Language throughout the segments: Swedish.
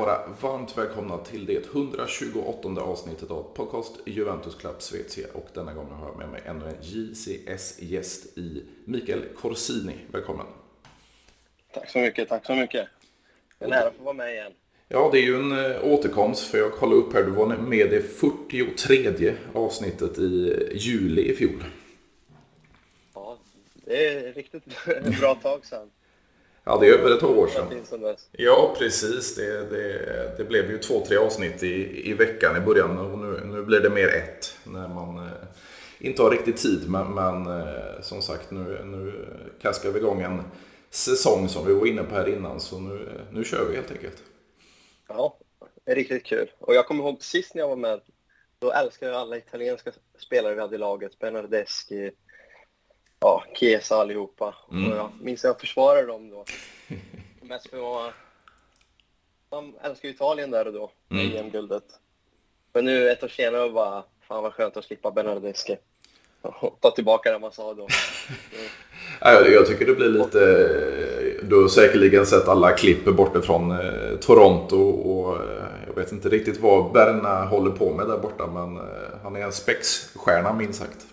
Vara varmt välkomna till det 128 avsnittet av podcast Juventus Club Svezia och denna gång har jag med mig ännu en JCS-gäst i Mikael Corsini. Välkommen! Tack så mycket, tack så mycket. Det är en ära att få vara med igen. Ja, det är ju en eh, återkomst för jag kollade upp här, du var med i det 43 avsnittet i juli i fjol. Ja, det är riktigt bra tag sedan. Ja, det är över ett år sedan. Ja, precis. Det, det, det blev ju två, tre avsnitt i, i veckan i början och nu, nu blir det mer ett när man eh, inte har riktigt tid. Men, men eh, som sagt, nu, nu kaskar vi igång en säsong som vi var inne på här innan. Så nu, nu kör vi helt enkelt. Ja, det är riktigt kul. Och jag kommer ihåg sist när jag var med, då älskade jag alla italienska spelare vi hade i laget. Bernardeschi, ja, Chiesa allihopa. Mm. Och jag minns att jag försvarade dem då. Mest för att de älskar Italien där och då, mm. EM-guldet. Men nu ett år senare bara, fan vad skönt att slippa Bernardeschi. Och ta tillbaka det man sa då. jag tycker det blir lite... Du har säkerligen sett alla klipp bortifrån eh, Toronto och eh, jag vet inte riktigt vad Berna håller på med där borta men eh, han är en spexstjärna minst sagt.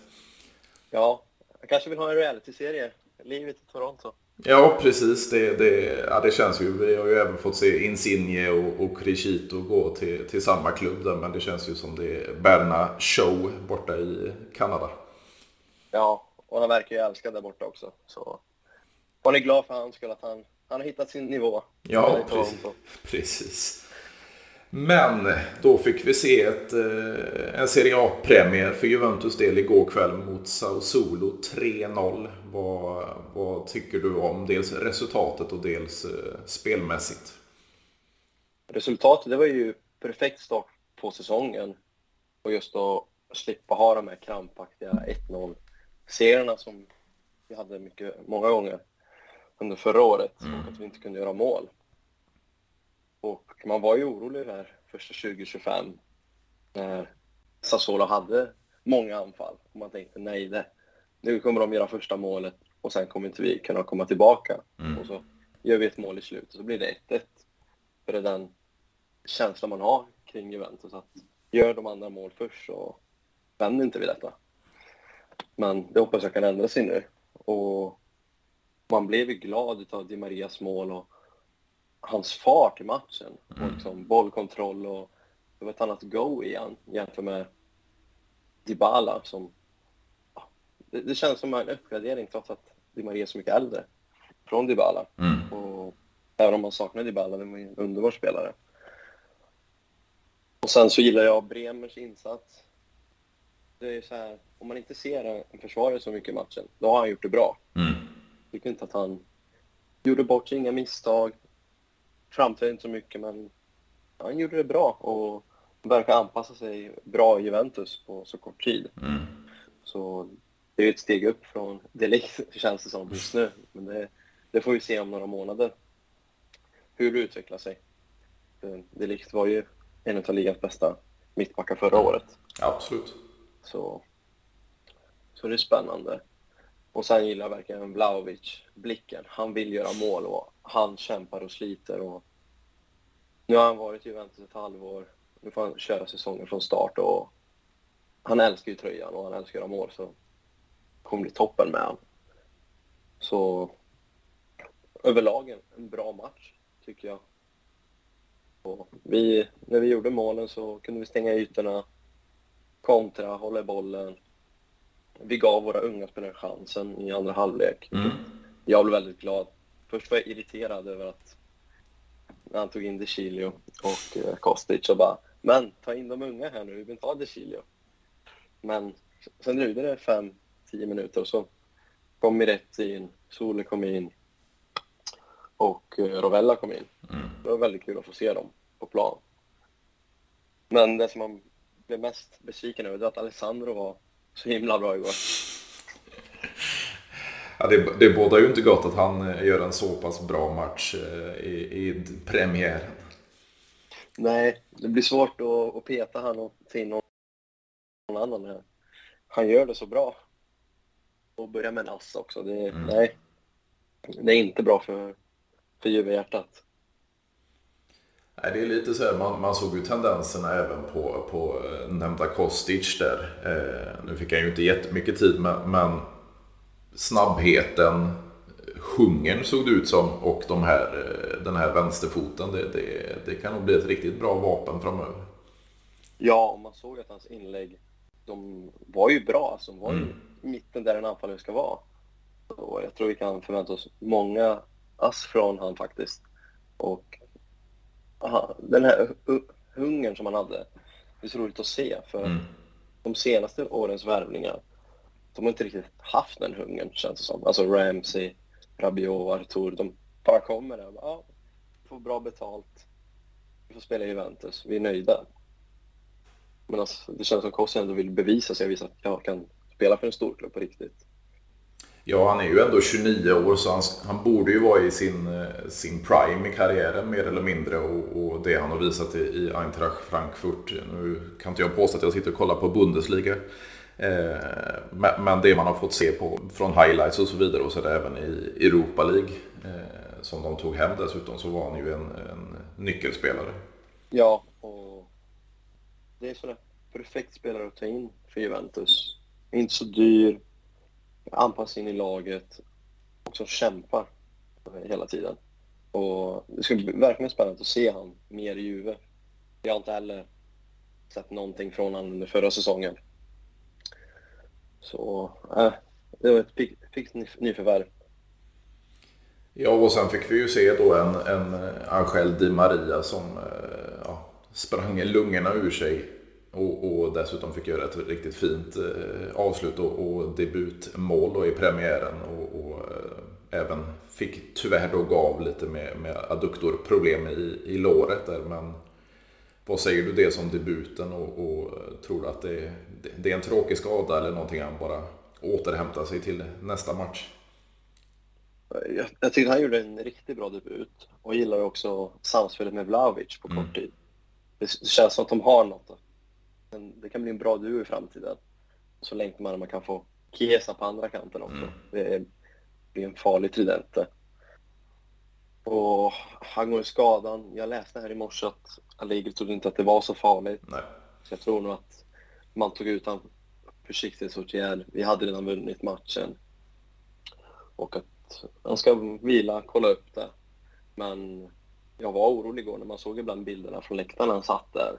Ja, jag kanske vill ha en realityserie. Livet i Toronto. Ja, precis. Det, det, ja, det känns ju. Vi har ju även fått se Insigne och, och Crescito gå till, till samma klubb där. Men det känns ju som det är Berna Show borta i Kanada. Ja, och han verkar ju älska där borta också. Så man är glad för hans skull att han, han har hittat sin nivå. Ja, precis. precis. Men då fick vi se ett, eh, en Serie A-premiär för Juventus del igår kväll mot Sao Solo 3-0. Vad, vad tycker du om dels resultatet och dels eh, spelmässigt? Resultatet, det var ju perfekt start på säsongen. Och just att slippa ha de här krampaktiga 1-0 serierna som vi hade mycket, många gånger under förra året. Mm. Och att vi inte kunde göra mål. Och man var ju orolig där första 2025 när Sassuolo hade många anfall. Och man tänkte nej, det, nu kommer de göra första målet och sen kommer inte vi kunna komma tillbaka. Mm. Och så gör vi ett mål i slutet och så blir det 1-1. För det är den känslan man har kring Juventus att gör de andra mål först så vänder inte vi detta. Men det hoppas jag kan ändra sig nu. Och man blev ju glad av Di Marias mål och hans fart i matchen. Mm. Och liksom bollkontroll och det var ett annat go igen jämfört med Dybala som... Det, det känns som en uppgradering trots att Di Maria är så mycket äldre från Dybala. Mm. Och även om man saknar Dybala, det var en underbar spelare. Och sen så gillar jag Bremers insats. Det är så här, om man inte ser en försvarare så mycket i matchen, då har han gjort det bra. Mm. Tycker inte att han gjorde bort sig, inga misstag, framträdde inte så mycket, men han gjorde det bra och verkar anpassa sig bra i Juventus på så kort tid. Mm. Så det är ett steg upp från Delict, känns det som just nu. Men det, det, får vi se om några månader hur det utvecklar sig. Delict var ju en av ligans bästa mittbackar förra året. Absolut. Så, så det är spännande. Och sen gillar jag verkligen Vlahovic, blicken. Han vill göra mål och han kämpar och sliter. Och nu har han varit i Juventus ett halvår. Nu får han köra säsongen från start och han älskar ju tröjan och han älskar att göra mål så det kommer bli toppen med honom. Så överlag en, en bra match tycker jag. Och vi, när vi gjorde målen så kunde vi stänga ytorna, kontra, hålla i bollen, vi gav våra unga spelare chansen i andra halvlek. Mm. Jag blev väldigt glad. Först var jag irriterad över att när han tog in DeCilio och eh, Kostic och bara men ta in de unga här nu, vi vill inte ha DeCilio. Men sen dröjde det fem, tio minuter och så kom Miretti in, Sole kom in och eh, Rovella kom in. Mm. Det var väldigt kul att få se dem på plan. Men det som man blev mest besviken över var att Alessandro var så himla bra igår. Ja, det, det bådar ju inte gott att han eh, gör en så pass bra match eh, i, i premiären. Nej, det blir svårt att, att peta han och ta in någon annan här. Han gör det så bra. Och börja med en ass också. Det, mm. Nej, det är inte bra för, för Juve-hjärtat. Nej, det är lite så här, man, man såg ju tendenserna även på, på eh, nämnda Kostic där. Eh, nu fick han ju inte jättemycket tid men, men snabbheten, hungern såg det ut som och de här, eh, den här vänsterfoten. Det, det, det kan nog bli ett riktigt bra vapen framöver. Ja, och man såg att hans inlägg, de var ju bra. Alltså, de var ju mm. mitten där en anfallare ska vara. Och jag tror vi kan förvänta oss många ass från han faktiskt. Och aha, den här hungern som han hade, det är så roligt att se. För mm. de senaste årens värvningar, de har inte riktigt haft den hungern känns det som. Alltså Ramsey, Rabiot, Artur, de bara kommer där och bara, ja, får bra betalt, vi får spela i Juventus, vi är nöjda. Men alltså, det känns som Kossi ändå vill bevisa sig och visa att jag kan spela för en storklubb på riktigt. Ja, han är ju ändå 29 år så han, han borde ju vara i sin, eh, sin prime i karriären mer eller mindre. Och, och det han har visat i, i Eintracht Frankfurt. Nu kan inte jag påstå att jag sitter och kollar på Bundesliga. Eh, men, det man har fått se på, från highlights och så vidare och så det även i Europa League. Eh, som de tog hem dessutom så var han ju en, en nyckelspelare. Ja, och det är sådär perfekt spelare att ta in för Juventus. Inte så dyr anpassad in i laget och som kämpar hela tiden. Och det ska bli verkligen spännande att se han mer i Juve. Jag har inte heller sett någonting från honom under förra säsongen. Så äh, det var ett fixt nyförvärv. Ja, och sen fick vi ju se då en, en eh, Angel Di Maria som eh, ja, sprang lungorna ur sig och, och, dessutom fick göra ett riktigt fint eh, avslut och, och debutmål då i premiären. Och, och även fick tyvärr då gav lite med, med adduktorproblem i, i låret där. Men vad säger du det som debuten och, och tror du att det, det, är en tråkig skada eller någonting han bara återhämtar sig till nästa match? Jag, jag tyckte han gjorde en riktigt bra debut och gillar också samspelet med Vlahovic på kort mm. tid. Det, känns som att de har något men det kan bli en bra duo i framtiden. Så längtar man man kan få Chiesa på andra kanten också. Mm. Det blir en farlig tridente. Och han går i skadan. Jag läste här i morse att Allegri trodde inte att det var så farligt. Nej. Så jag tror nog att man tog ut honom försiktighetsåtgärd. Vi hade redan vunnit matchen. Och att han ska vila, kolla upp det. Men jag var orolig igår när man såg ibland bilderna från läktaren när han satt där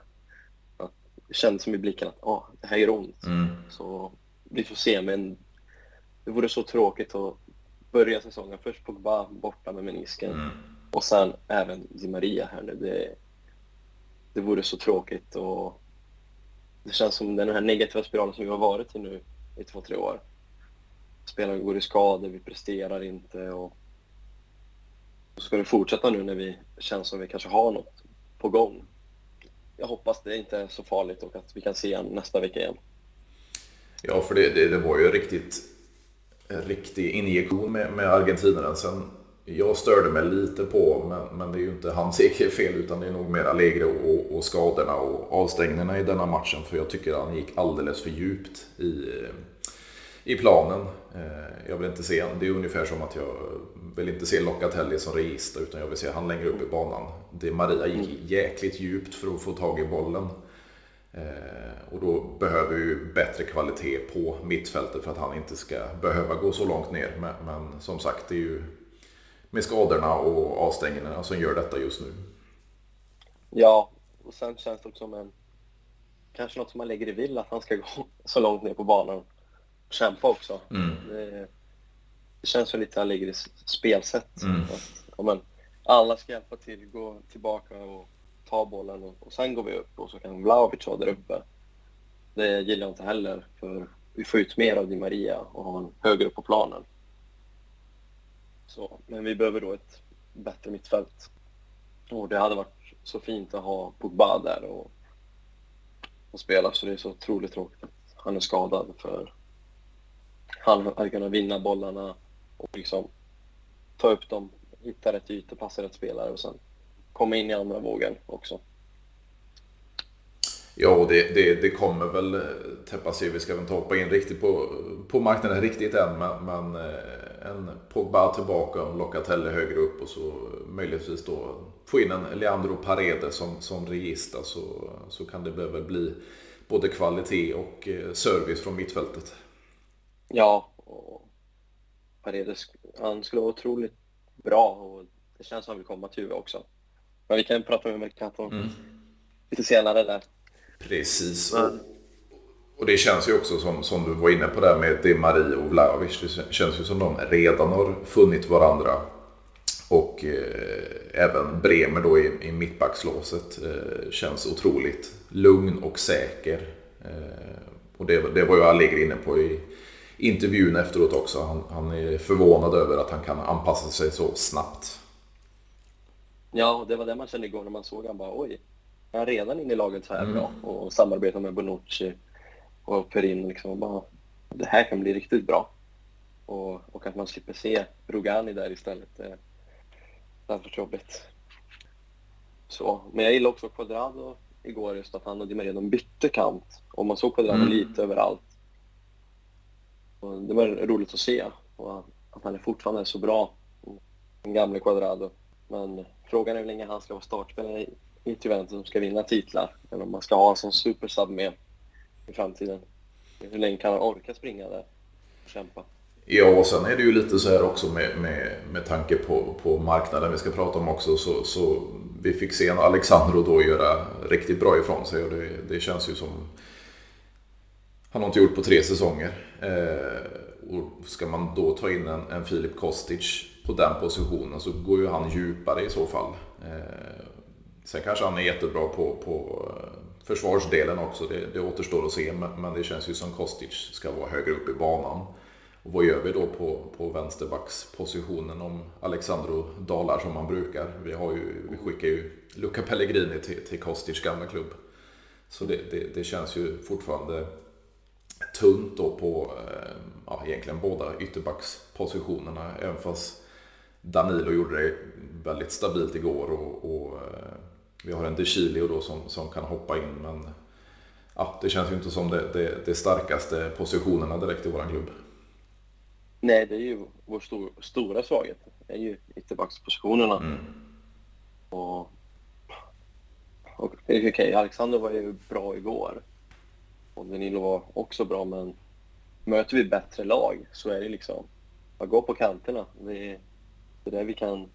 det kändes som i blicken att ah, det här gör ont. Mm. Så vi får se, men det vore så tråkigt att börja säsongen. Först Pogba borta med menisken mm. och sen även Di Maria här nu. Det, det vore så tråkigt och det känns som den här negativa spiralen som vi har varit i nu i två, tre år. Spelare går i skador, vi presterar inte och så ska det fortsätta nu när vi känns som vi kanske har något på gång jag hoppas det inte är så farligt och att vi kan se honom nästa vecka igen. Ja, för det, det, det var ju riktigt en riktig injektion med, med argentinaren. Sen, jag störde mig lite på, men, men det är ju inte hans eget fel utan det är nog mer Allegri och, och skadorna och avstängningarna i denna matchen. För jag tycker han gick alldeles för djupt i, i planen. Eh, jag vill inte se Det är ungefär som att jag vill inte se Locatelli som register utan jag vill se han längre upp i banan. Det Maria gick mm. jäkligt djupt för att få tag i bollen. Eh, och då behöver vi bättre kvalitet på mittfältet för att han inte ska behöva gå så långt ner. Men, men som sagt, det är ju med skadorna och avstängningarna som gör detta just nu. Ja, och sen känns det också som en... Kanske något som man lägger i vill att han ska gå så långt ner på banan kämpa också. Mm. Det, det, känns som lite Allegris spelsätt. Mm. Att, ja, men, alla ska hjälpa till, gå tillbaka och ta bollen och, och sen går vi upp och så kan Vlahovic vara där uppe. Det gillar jag inte heller för vi får ut mer av Di Maria och ha en högre upp på planen. Så, men vi behöver då ett bättre mittfält. Och det hade varit så fint att ha Pogba där och, och spela så det är så otroligt tråkigt att han är skadad för han hade kunnat vinna bollarna och liksom ta upp dem, hitta rätt ytor, passa rätt spelare och sen komma in i andra vågen också. Ja, det, det, det kommer väl täppas sig. Vi ska väl inte hoppa in riktigt på, på marknaden riktigt än, men, men eh, en Pogba tillbaka och Locatelli högre upp och så möjligtvis då få in en Leandro Paredes som, som regista så, så kan det väl bli både kvalitet och eh, service från mittfältet. Ja, och Paredes, han skulle vara otroligt bra och det känns som att han vill komma till Umeå också. Men vi kan prata med Mercato mm. lite senare där. Precis. Men... Och det känns ju också som, som du var inne på där med Di Marie och Vlahovic. Det känns ju som de redan har funnit varandra. Och eh, även Bremer då i, i mittbackslåset eh, känns otroligt lugn och säker. Eh, och det, det var ju Allegri inne på i intervjun efteråt också. Han, han är förvånad över att han kan anpassa sig så snabbt. Ja, och det var det man kände igår när man såg han bara oj, han är redan inne i laget så här mm. bra och samarbetar med Bonucci och Perin liksom och bara det här kan bli riktigt bra. Och, och att man slipper se Rogani där istället. Det, hade varit jobbigt. Så, men jag gillar också Quadrado igår just att han och Di Maria de bytte kant och man såg Quadrado mm. lite överallt. Och det var roligt att se och att han är fortfarande så bra, den gamle Quadrado. Men frågan är hur länge han ska vara startspelare i ett Juventus som ska vinna titlar eller om man ska ha en sån supersub med i framtiden. Hur länge kan han orka springa där och kämpa? Ja, och sen är det ju lite så här också med, med, med tanke på, på marknaden vi ska prata om också. Så, så vi fick se en Alexandro då göra riktigt bra ifrån sig och det, det känns ju som... Han har inte gjort på tre säsonger. Eh, och ska man då ta in en, en Filip Kostic på den positionen så går ju han djupare i så fall. Eh, sen kanske han är jättebra på, på försvarsdelen också. Det, det återstår att se, men, men, det känns ju som Kostic ska vara högre upp i banan. Och vad gör vi då på, på vänsterbackspositionen om Alexandro dalar som man brukar? Vi, har ju, vi skickar ju Luca Pellegrini till, till Kostic gamla klubb. Så det, det, det känns ju fortfarande tunt då på eh, ja, egentligen båda ytterbackspositionerna. Även fast Danilo gjorde det väldigt stabilt igår och, och eh, vi har en De Chilio då som, som kan hoppa in men ja, det känns ju inte som det, det, det starkaste positionerna direkt i vår klubb. Nej, det är ju vår stor, stora svaghet. Det är ju ytterbackspositionerna. Mm. Och, och okej, okay, Alexander var ju bra igår. Och Danilo var också bra, men möter vi bättre lag så är det liksom att gå på kanterna. Det är, det är där vi kan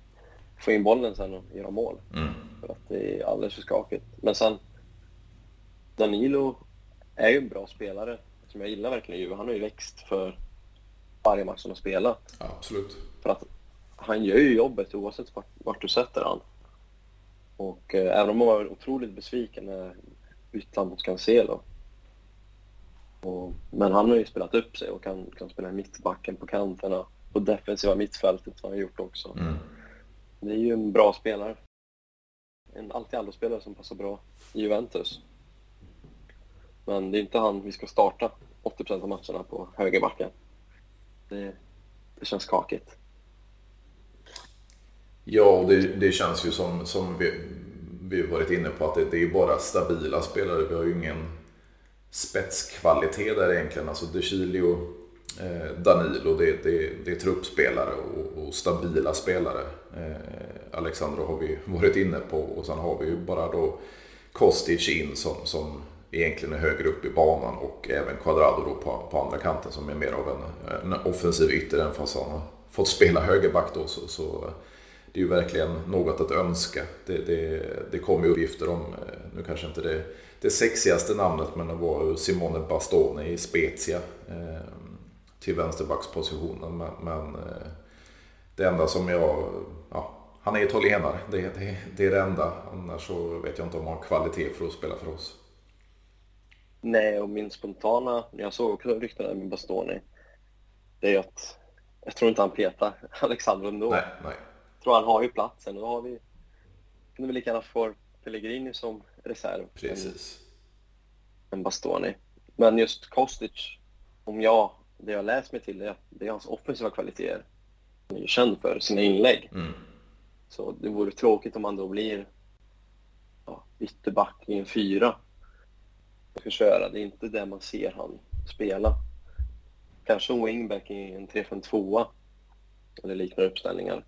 få in bollen sen och göra mål. Mm. För att det är alldeles för skakigt. Men sen, Danilo är ju en bra spelare som jag gillar verkligen ju. Han har ju växt för varje match han har spelat. Ja, absolut. För att han gör ju jobbet oavsett vart, vart du sätter han. Och eh, även om man var otroligt besviken när bytte mot Cancelo. Och, men han har ju spelat upp sig och kan, kan spela mittbacken på kanterna. Och defensiva mittfältet har han gjort också. Mm. Det är ju en bra spelare. En allt-i-allo-spelare som passar bra i Juventus. Men det är inte han vi ska starta 80% av matcherna på högerbacken. Det, det känns skakigt. Ja, det, det känns ju som, som vi, vi varit inne på att det, det är bara stabila spelare. Vi har ju ingen spetskvalitet där egentligen. Alltså De Chilio, Eh, Danilo, det, det, det är truppspelare och, och stabila spelare. Eh, Alexandro har vi varit inne på och sen har vi ju bara då Kostic in som, som egentligen är högre upp i banan och även Quadrado då på, på andra kanten som är mer av en, en offensiv ytter än fast han har fått spela högerback då. Så, så eh, det är ju verkligen något att önska. Det, det, det kommer uppgifter om, eh, nu kanske inte det, det sexigaste namnet, men det var Simone Bastone i Spezia eh, till vänsterbackspositionen. Men, men eh, det enda som jag, ja, han är italienare, det, det, det är det enda. Annars så vet jag inte om han har kvalitet för att spela för oss. Nej, och min spontana, jag såg också ryktena med Bastoni, det är att jag tror inte han petar Alexander ändå. Nej, nej. Jag tror han har ju platsen och då har vi, kunde vi lika gärna få Pellegrini som reserv. Precis. En Bastoni. Men just Kostic, om jag, det jag läst mig till, det, det är hans offensiva kvaliteter. Han är ju känd för sina inlägg. Mm. Så det vore tråkigt om han då blir ja, ytterback i en fyra ska köra. Det är inte det man ser han spela. Kanske en wingback i en 3-5-2 eller liknande uppställningar.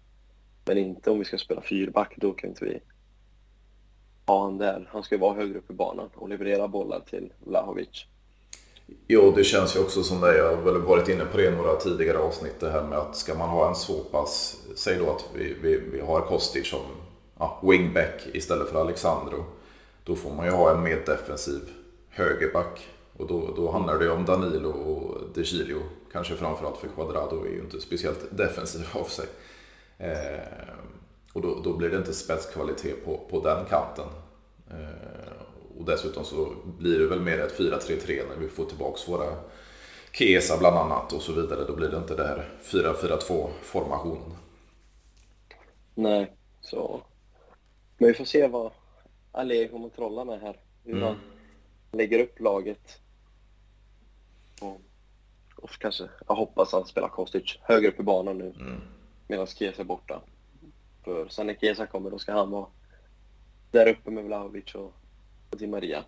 Men inte om vi ska spela fyrback, då kan inte vi ha han där. Han ska ju vara högre upp i banan och leverera bollar till Vlahovic. Jo, det känns ju också som det. Jag har väl varit inne på det i några tidigare avsnitt. Det här med att ska man ha en så pass... Säg då att vi, vi, vi har Kostic som ja, wingback istället för Alexandro. Då får man ju ha en mer defensiv högerback. Och då, då handlar det ju om Danilo och De Chilio. Kanske framförallt för Quadrado är ju inte speciellt defensiv av sig. Eh, och då, då, blir det inte spetskvalitet på, på den kanten. Eh, och dessutom så blir det väl mer ett 4-3-3 när vi får tillbaka våra Kesa bland annat och så vidare. Då blir det inte det här 4-4-2 formationen. Nej, så... Men vi får se vad Allegri kommer trolla med här. Hur mm. han lägger upp laget. Och, och kanske, jag hoppas att han spelar Kostic högre upp i banan nu. Mm. Medan Kesa är borta. För sen när Kesa kommer då ska han vara där uppe med Vlahovic och Di Maria.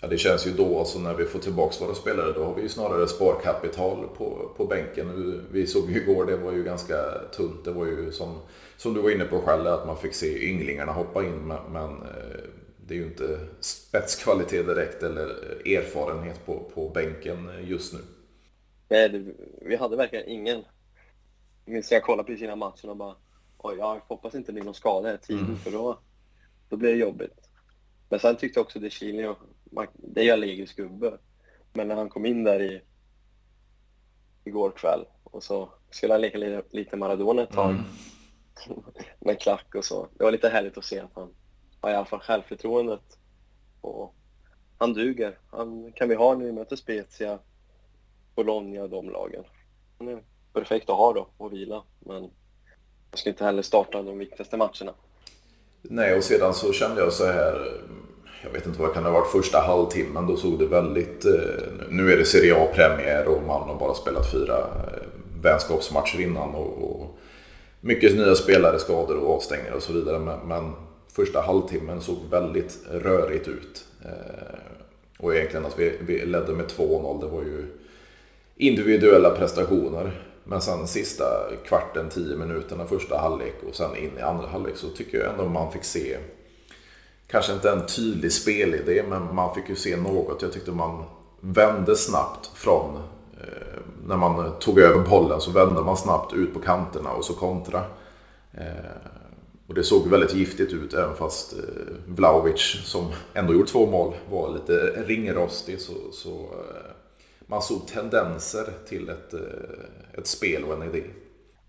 Ja, det känns ju då, alltså när vi får tillbaka våra spelare, då har vi ju snarare sparkapital på, på bänken. Vi såg ju igår, det var ju ganska tunt. Det var ju som, som du var inne på själv, att man fick se ynglingarna hoppa in. Men, eh, det är ju inte spetskvalitet direkt eller erfarenhet på, på bänken just nu. Nej, det, vi hade verkligen ingen. Minns jag kollade på sina matcher och bara oj, jag hoppas inte det blir någon skada här tiden mm. för då, då blir det jobbigt. Men sen tyckte jag också det Chilio, det är ju Allegris gubbe. Men när han kom in där i igår kväll och så skulle han leka lite Maradona ett tag. Mm. med klack och så. Det var lite härligt att se att han har i alla fall självförtroendet. Och han duger. Han kan vi ha när vi möter Spezia, Bologna och de lagen. Han är perfekt att ha då och vila. Men jag ska inte heller starta de viktigaste matcherna. Nej, och sedan så kände jag så här. Jag vet inte vad det kan ha varit första halvtimmen. Då såg det väldigt... Eh, nu är det Serie A-premiär och man har bara spelat fyra eh, vänskapsmatcher innan. Och, och mycket nya spelare, skador och avstängningar och så vidare. Men, men första halvtimmen såg väldigt rörigt ut. Eh, och egentligen att vi, vi ledde med 2-0, det var ju individuella prestationer. Men sen sista kvarten, tio minuterna första halvlek och sen in i andra halvlek så tycker jag ändå man fick se Kanske inte en tydlig spelidé men man fick ju se något. Jag tyckte man vände snabbt från eh, när man tog över bollen så vände man snabbt ut på kanterna och så kontra. Eh, och det såg väldigt giftigt ut även fast eh, Vlaovic som ändå gjort två mål var lite ringrostig så, så eh, man såg tendenser till ett, eh, ett spel och en idé.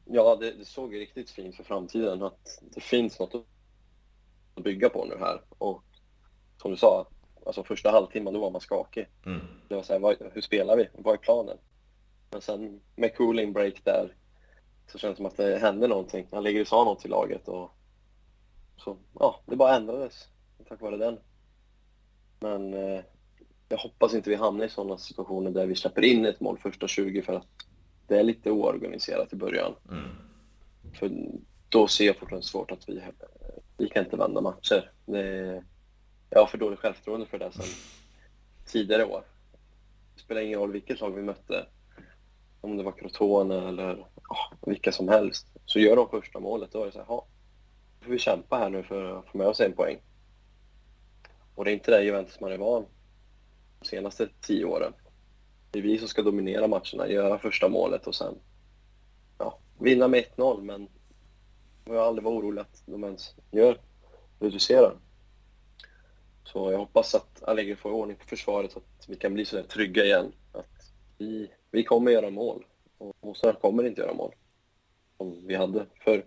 Ja, det, det såg riktigt fint för framtiden att det finns något att bygga på nu här. Och som du sa, alltså första halvtimmen då var man skakig. Mm. Det var så här, vad, hur spelar vi? Vad är planen? Men sen med cooling break där så känns det som att det hände någonting. Han ligger och sa något till laget och så ja, det bara ändrades tack vare den. Men eh, jag hoppas inte vi hamnar i sådana situationer där vi släpper in ett mål första 20 för att det är lite oorganiserat i början. Mm. För då ser jag fortfarande svårt att vi, vi kan inte vända matcher. Det, jag har för dåligt självförtroende för det sen tidigare år. Det spelar ingen roll vilket lag vi mötte. Om det var Crotone eller oh, vilka som helst. Så gör de första målet, då är det så här, då får vi kämpa här nu för att få med oss en poäng. Och det är inte det Juventus man är van senaste tio åren. Det är vi som ska dominera matcherna, göra första målet och sen ja, vinna med 1-0, men jag har aldrig varit orolig att de ens gör, reducerar. Så jag hoppas att Allegri får ordning på försvaret så att vi kan bli så trygga igen. Att vi, vi kommer göra mål och motståndaren kommer inte göra mål. Som vi hade förr.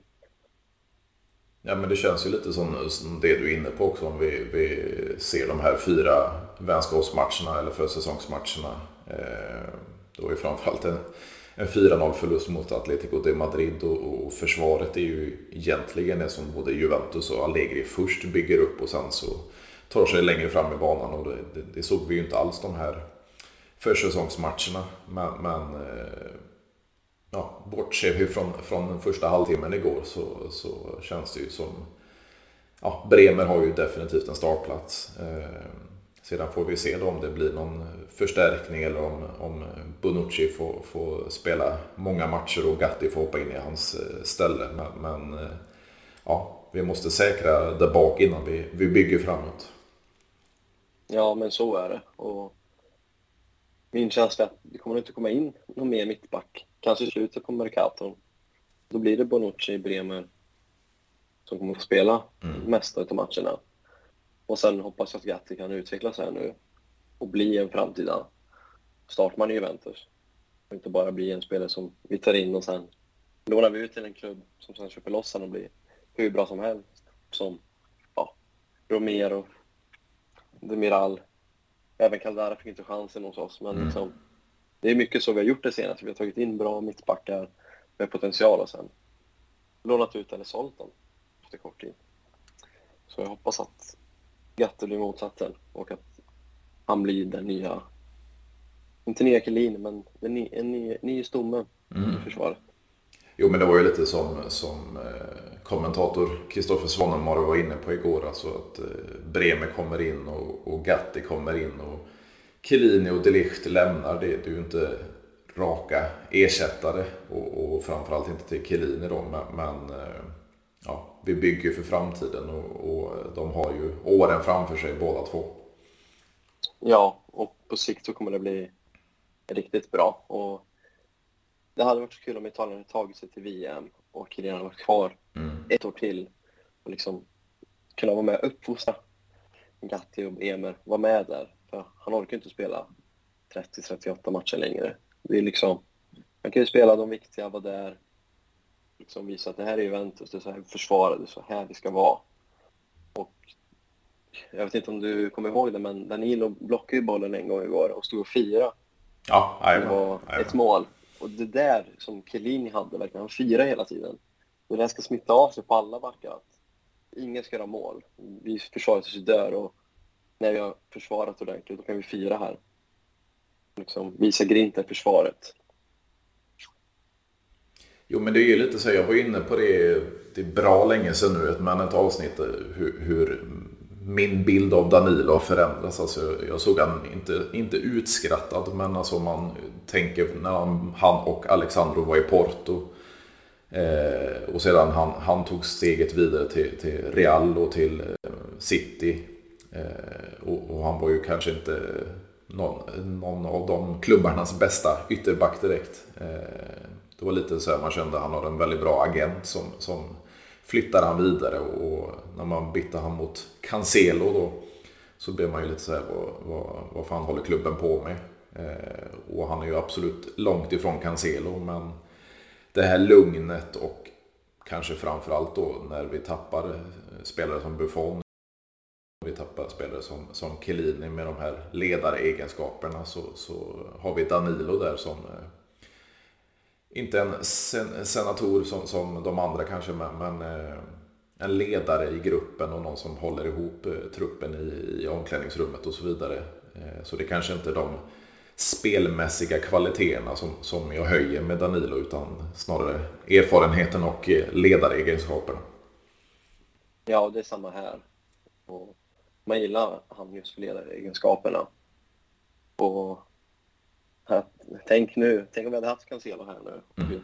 Ja men det känns ju lite som, som det du är inne på också om vi, vi ser de här fyra vänskapsmatcherna eller försäsongsmatcherna. Eh, det var ju framförallt en, en 4-0 förlust mot Atletico de Madrid och, och, försvaret är ju egentligen det som både Juventus och Allegri först bygger upp och sen så tar sig längre fram i banan och det, det, det såg vi ju inte alls de här försäsongsmatcherna. Men, men eh, ja, bortser vi från, från första halvtimmen igår så, så känns det ju som... Ja, Bremer har ju definitivt en startplats. Eh, Sedan får vi se då om det blir någon förstärkning eller om, om Bonucci får, får spela många matcher och Gatti får hoppa in i hans eh, ställe. Men, men eh, ja, vi måste säkra där bak innan vi, vi bygger framåt. Ja, men så är det. Och min känsla är att det kommer inte komma in någon mer mittback. Kanske i slutet på Mercaton. Då blir det Bonucci, Bremer som kommer att spela mm. mesta av matcherna. Och sen hoppas jag att Gatti kan utvecklas här nu och bli en framtida startman i Juventus. Och inte bara bli en spelare som vi tar in och sen lånar vi ut till en klubb som sen köper loss honom och blir hur bra som helst. Som ja, Romero, Demiral. Även Caldara fick inte chansen hos oss, men mm. liksom, det är mycket så vi har gjort det senaste. Vi har tagit in bra mittbackar med potential och sen lånat ut eller sålt dem efter kort tid. Så jag hoppas att Gatte blir motsatsen och att han blir den nya, inte nya Kelin, men den ny, en ny, ny stomme mm. i försvaret. Jo, men det var ju lite som, som eh, kommentator Kristoffer Svanemar var inne på igår. Alltså att eh, Bremer kommer in och, och Gatti kommer in och Chiellini och Delicht lämnar. Det, det är ju inte raka ersättare och, och framförallt inte till Chiellini då. Men, men eh, ja, vi bygger för framtiden och, och, de har ju åren framför sig båda två. Ja, och på sikt så kommer det bli riktigt bra. Och det hade varit så kul om Italien hade tagit sig till VM och Kylian hade varit kvar mm. ett år till och liksom kunna vara med och uppfostra Gatti och Bremer, vara med där. För han orkar inte spela 30-38 matcher längre. Det är liksom, han kan ju spela de viktiga, vara där, liksom visa att det här är Juventus, det är så här vi försvarar, det är så här vi ska vara. Och jag vet inte om du kommer ihåg det, men Danilo blockade ju bollen en gång igår och stod och firade. Ja, det var ett mål. Och det där som Chiellini hade, verkligen, han firade hela tiden. Och det där ska smitta av sig på alla backar. Att ingen ska göra mål. Vi försvarar tills vi dör och när vi har försvarat ordentligt, då kan vi fira här. Liksom visa grinten i försvaret. Jo men det är ju lite så, jag var inne på det, det är bra länge sedan nu, men ett avsnitt hur, hur min bild av Danilo har förändrats. Alltså, jag såg han inte, inte utskrattad, men alltså man tänker när han och Alexandro var i Porto. Eh, och sedan han, han tog steget vidare till, till Real och till eh, City. Eh, och, och, han var ju kanske inte någon, någon av de klubbarnas bästa ytterback direkt. Eh, det var lite så här man kände att han har en väldigt bra agent som, som flyttade han vidare och när man bytte han mot Cancelo då så blev man ju lite så här, vad, vad, vad fan håller klubben på med? Eh, och han är ju absolut långt ifrån Cancelo men det här lugnet och kanske framförallt då när vi tappar eh, spelare som Buffon vi tappar spelare som, som Chiellini med de här ledaregenskaperna så, så har vi Danilo där som eh, inte en sen, senator som, som de andra kanske, men, men eh, en ledare i gruppen och någon som håller ihop eh, truppen i, i omklädningsrummet och så vidare. Eh, så det kanske inte är de spelmässiga kvaliteterna som, som jag höjer med Danilo utan snarare erfarenheten och eh, ledaregenskaperna. Ja, det är samma här. Och man gillar han just för ledaregenskaperna. Och tänk nu, tänk om vi hade haft Cancelo här nu. Mm.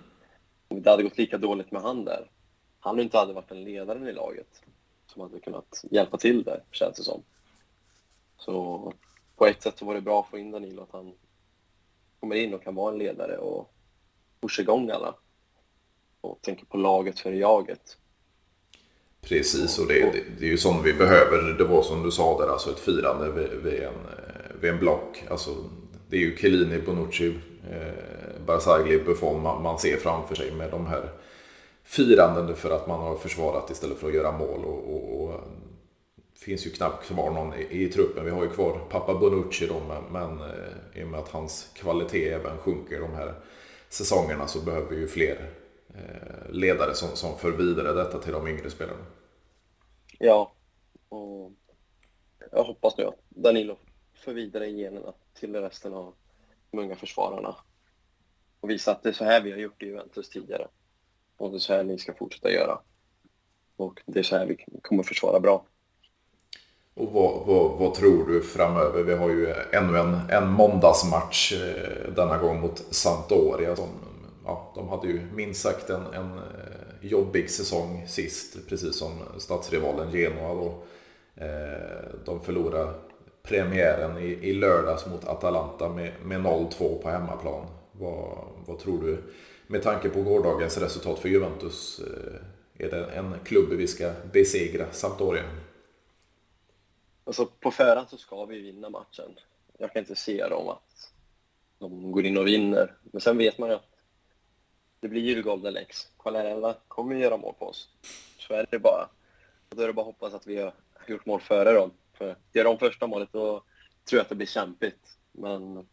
Om det hade gått lika dåligt med han där. Han inte hade varit den ledaren i laget som hade kunnat hjälpa till där, känns det som. Så på ett sätt så var det bra att få in Danilo, att han kommer in och kan vara en ledare och pusha igång alla. Och tänker på laget för jaget. Precis, och det, det, det är ju sånt vi behöver. Det var som du sa där, alltså ett firande vid, vid en, vid en block. Alltså, det är ju Chiellini, Bonucci, eh, Barzagli, Buffon man, man ser framför sig med de här firanden för att man har försvarat istället för att göra mål. Och, och, och det finns ju knappt kvar någon i, i, truppen. Vi har ju kvar pappa Bonucci då, men, men eh, i och med att hans kvalitet även sjunker de här säsongerna så behöver vi ju fler eh, ledare som, som för vidare detta till de yngre spelarna. Ja, och jag hoppas nu att Danilo för vidare generna till resten av de unga försvararna och visa att det är så här vi har gjort i Juventus tidigare och det är så här ni ska fortsätta göra. Och det är så här vi kommer försvara bra. Och vad, vad, vad, tror du framöver? Vi har ju ännu en, en måndagsmatch eh, denna gång mot Sampdoria. Som, ja, de hade ju minst sagt en, en eh, jobbig säsong sist, precis som stadsrivalen Genoa. Då. Eh, de förlorade premiären i, i lördags mot Atalanta med, med 0-2 på hemmaplan. Vad, vad tror du med tanke på gårdagens resultat för Juventus? Eh, är det en klubb vi ska besegra Sampdoria? Alltså på förhand så ska vi vinna matchen. Jag kan inte se dem att de går in och vinner. Men sen vet man ju att det blir ju Golden Lex. Quagliarella kommer göra mål på oss. Så är det bara. Och då är det bara att hoppas att vi har gjort mål före dem. För gör de första målet då tror jag att det blir kämpigt. Men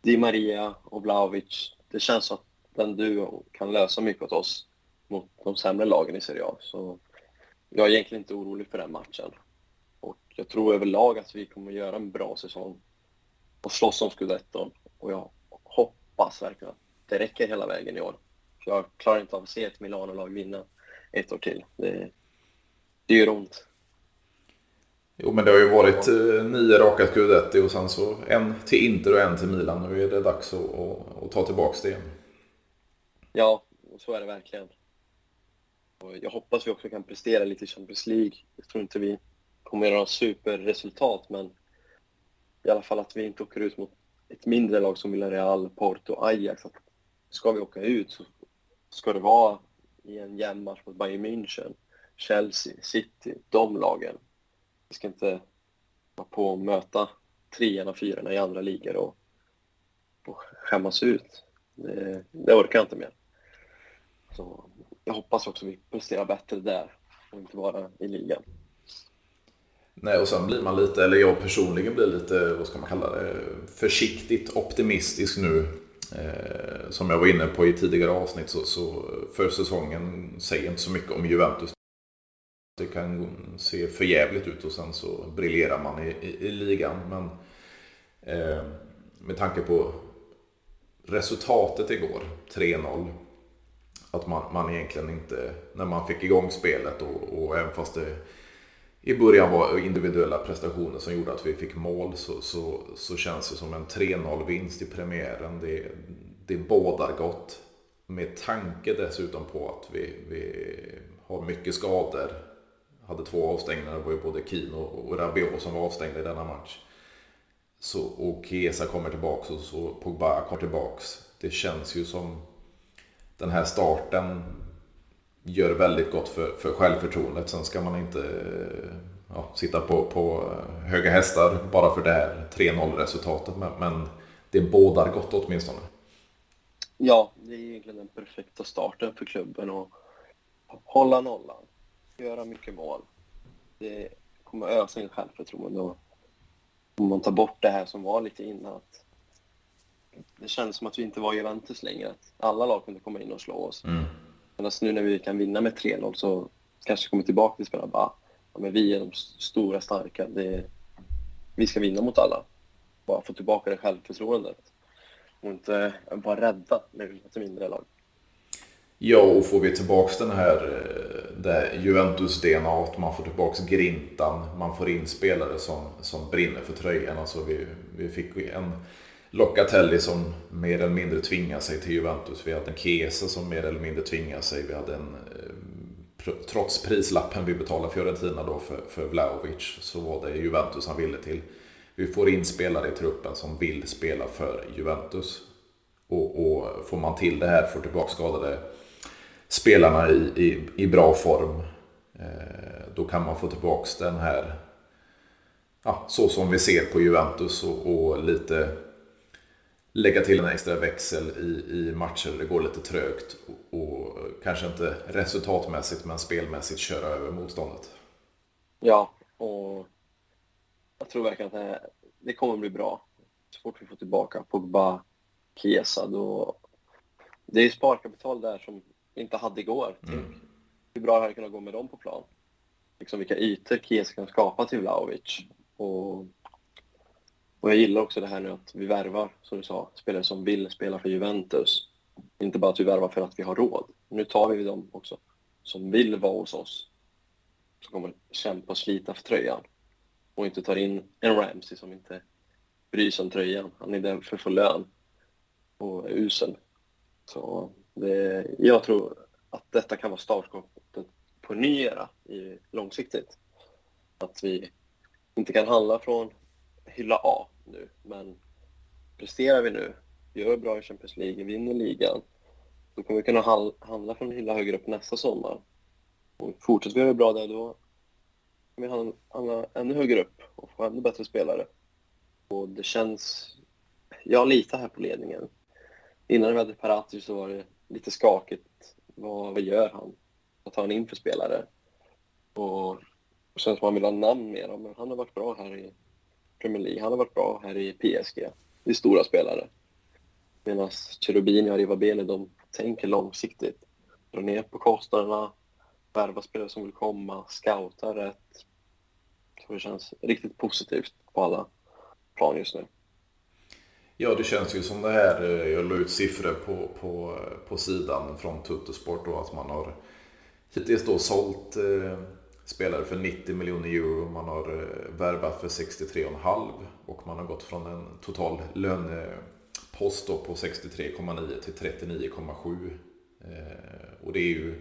Di Maria och Vlahovic, det känns som att den duon kan lösa mycket åt oss mot de sämre lagen i Serie A. Så jag är egentligen inte orolig för den matchen. Och jag tror överlag att vi kommer göra en bra säsong och slåss om scudetton. Och jag hoppas verkligen att det räcker hela vägen i år. För jag klarar inte av att se ett Milano-lag vinna ett år till. Det, det gör ont. Jo, men det har ju varit eh, nio raka scudetti och sen så en till Inter och en till Milan. Nu är det dags att, att, att ta tillbaka det igen. Ja, så är det verkligen. Och jag hoppas vi också kan prestera lite i Champions League. Jag tror inte vi kommer göra några superresultat, men i alla fall att vi inte åker ut mot ett mindre lag som Villarreal, Porto och Ajax. Att ska vi åka ut så ska det vara i en jämn match mot Bayern München, Chelsea, City, de lagen. Vi ska inte vara på och möta trean och fyran i andra ligor och, och skämmas ut. Det, det orkar jag inte med. Så jag hoppas också vi presterar bättre där och inte bara i ligan. Nej, och sen blir man lite, eller jag personligen blir lite, vad ska man kalla det, försiktigt optimistisk nu. Eh, som jag var inne på i tidigare avsnitt så, så för säsongen säger inte så mycket om Juventus. Det kan se för jävligt ut och sen så briljerar man i, i, i ligan. Men eh, med tanke på resultatet igår, 3-0. Att man, man egentligen inte, när man fick igång spelet och, och även fast det i början var individuella prestationer som gjorde att vi fick mål så, så, så känns det som en 3-0 vinst i premiären. Det, det bådar gott. Med tanke dessutom på att vi, vi har mycket skador. Hade två avstängningar, det var ju både Kino och Rabiot som var avstängda i denna match. Så, och Chiesa kommer tillbaka och så Pogba kommer tillbaka. Det känns ju som den här starten gör väldigt gott för, för självförtroendet. Sen ska man inte ja, sitta på, på höga hästar bara för det här 3-0 resultatet. Men, men det bådar gott åtminstone. Ja, det är egentligen den perfekta starten för klubben att hålla nollan, göra mycket mål. Det kommer ösa in självförtroende och om man tar bort det här som var lite innan. Att det kändes som att vi inte var Juventus längre. Att alla lag kunde komma in och slå oss. Mm. Men alltså nu när vi kan vinna med 3-0 så kanske kommer tillbaka till spelarna bara ja, men vi är de stora, starka. Det, vi ska vinna mot alla. Bara få tillbaka det självförtroendet. Och inte vara rädda när vi möter mindre lag. Ja, och får vi tillbaka den här det Juventus-DNA, man får tillbaka grintan, man får in spelare som, som brinner för tröjan. Alltså vi, vi fick en Locatelli som mer eller mindre tvingar sig till Juventus. Vi hade en Chiesa som mer eller mindre tvingar sig. Vi hade en, eh, trots prislappen vi betalade Fiorentina då för, för Vlahovic så var det Juventus han ville till. Vi får in spelare i truppen som vill spela för Juventus. Och, och får man till det här, får tillbaka skadade spelarna i, i, i bra form. Eh, då kan man få tillbaka den här, ja, så som vi ser på Juventus och, och lite lägga till en extra växel i, i matcher där det går lite trögt och, och, kanske inte resultatmässigt men spelmässigt köra över motståndet. Ja, och jag tror verkligen att det, det kommer bli bra. Så fort vi får tillbaka Pogba, Chiesa, då... Det är sparkapital där som inte hade igår. Mm. Hur bra det hade kunnat gå med dem på plan. Liksom vilka ytor Chiesa kan skapa till Vlahovic. Och och jag gillar också det här nu att vi värvar, som du sa, spelare som vill spela för Juventus. Inte bara att vi värvar för att vi har råd. Nu tar vi dem också som vill vara hos oss. Som kommer kämpa och slita för tröjan. och inte tar in en Ramsey som inte bryr sig om tröjan. Han är där för att få lön och är usel. Så det, jag tror att detta kan vara startskottet på en ny era i, långsiktigt. Att vi inte kan handla från hylla A nu, men presterar vi nu, gör bra i Champions League, vinner ligan, då kommer vi kunna handla från hylla högre upp nästa sommar. Och fortsätter vi göra bra där, då kommer vi handla ännu högre upp och få ännu bättre spelare. Och det känns... Jag litar här på ledningen. Innan vi hade Parati så var det lite skakigt. Vad, vad gör han? Vad tar han in för spelare? Och, och sen som man vill ha namn mer dem. men han har varit bra här i Premier League. Han har varit bra här i PSG. Det är stora spelare. Medan Cherubini och Rivabene, de tänker långsiktigt. Dra ner på kostnaderna, värva spelare som vill komma, scouta rätt. Så det känns riktigt positivt på alla plan just nu. Ja, det känns ju som det här. Eh, jag la ut siffror på, på, på sidan från Tuttosport då att man har hittills då sålt eh, spelare för 90 miljoner euro. Man har eh, värvat för 63,5 och man har gått från en total lönepost då på 63,9 till 39,7. Eh, och det är ju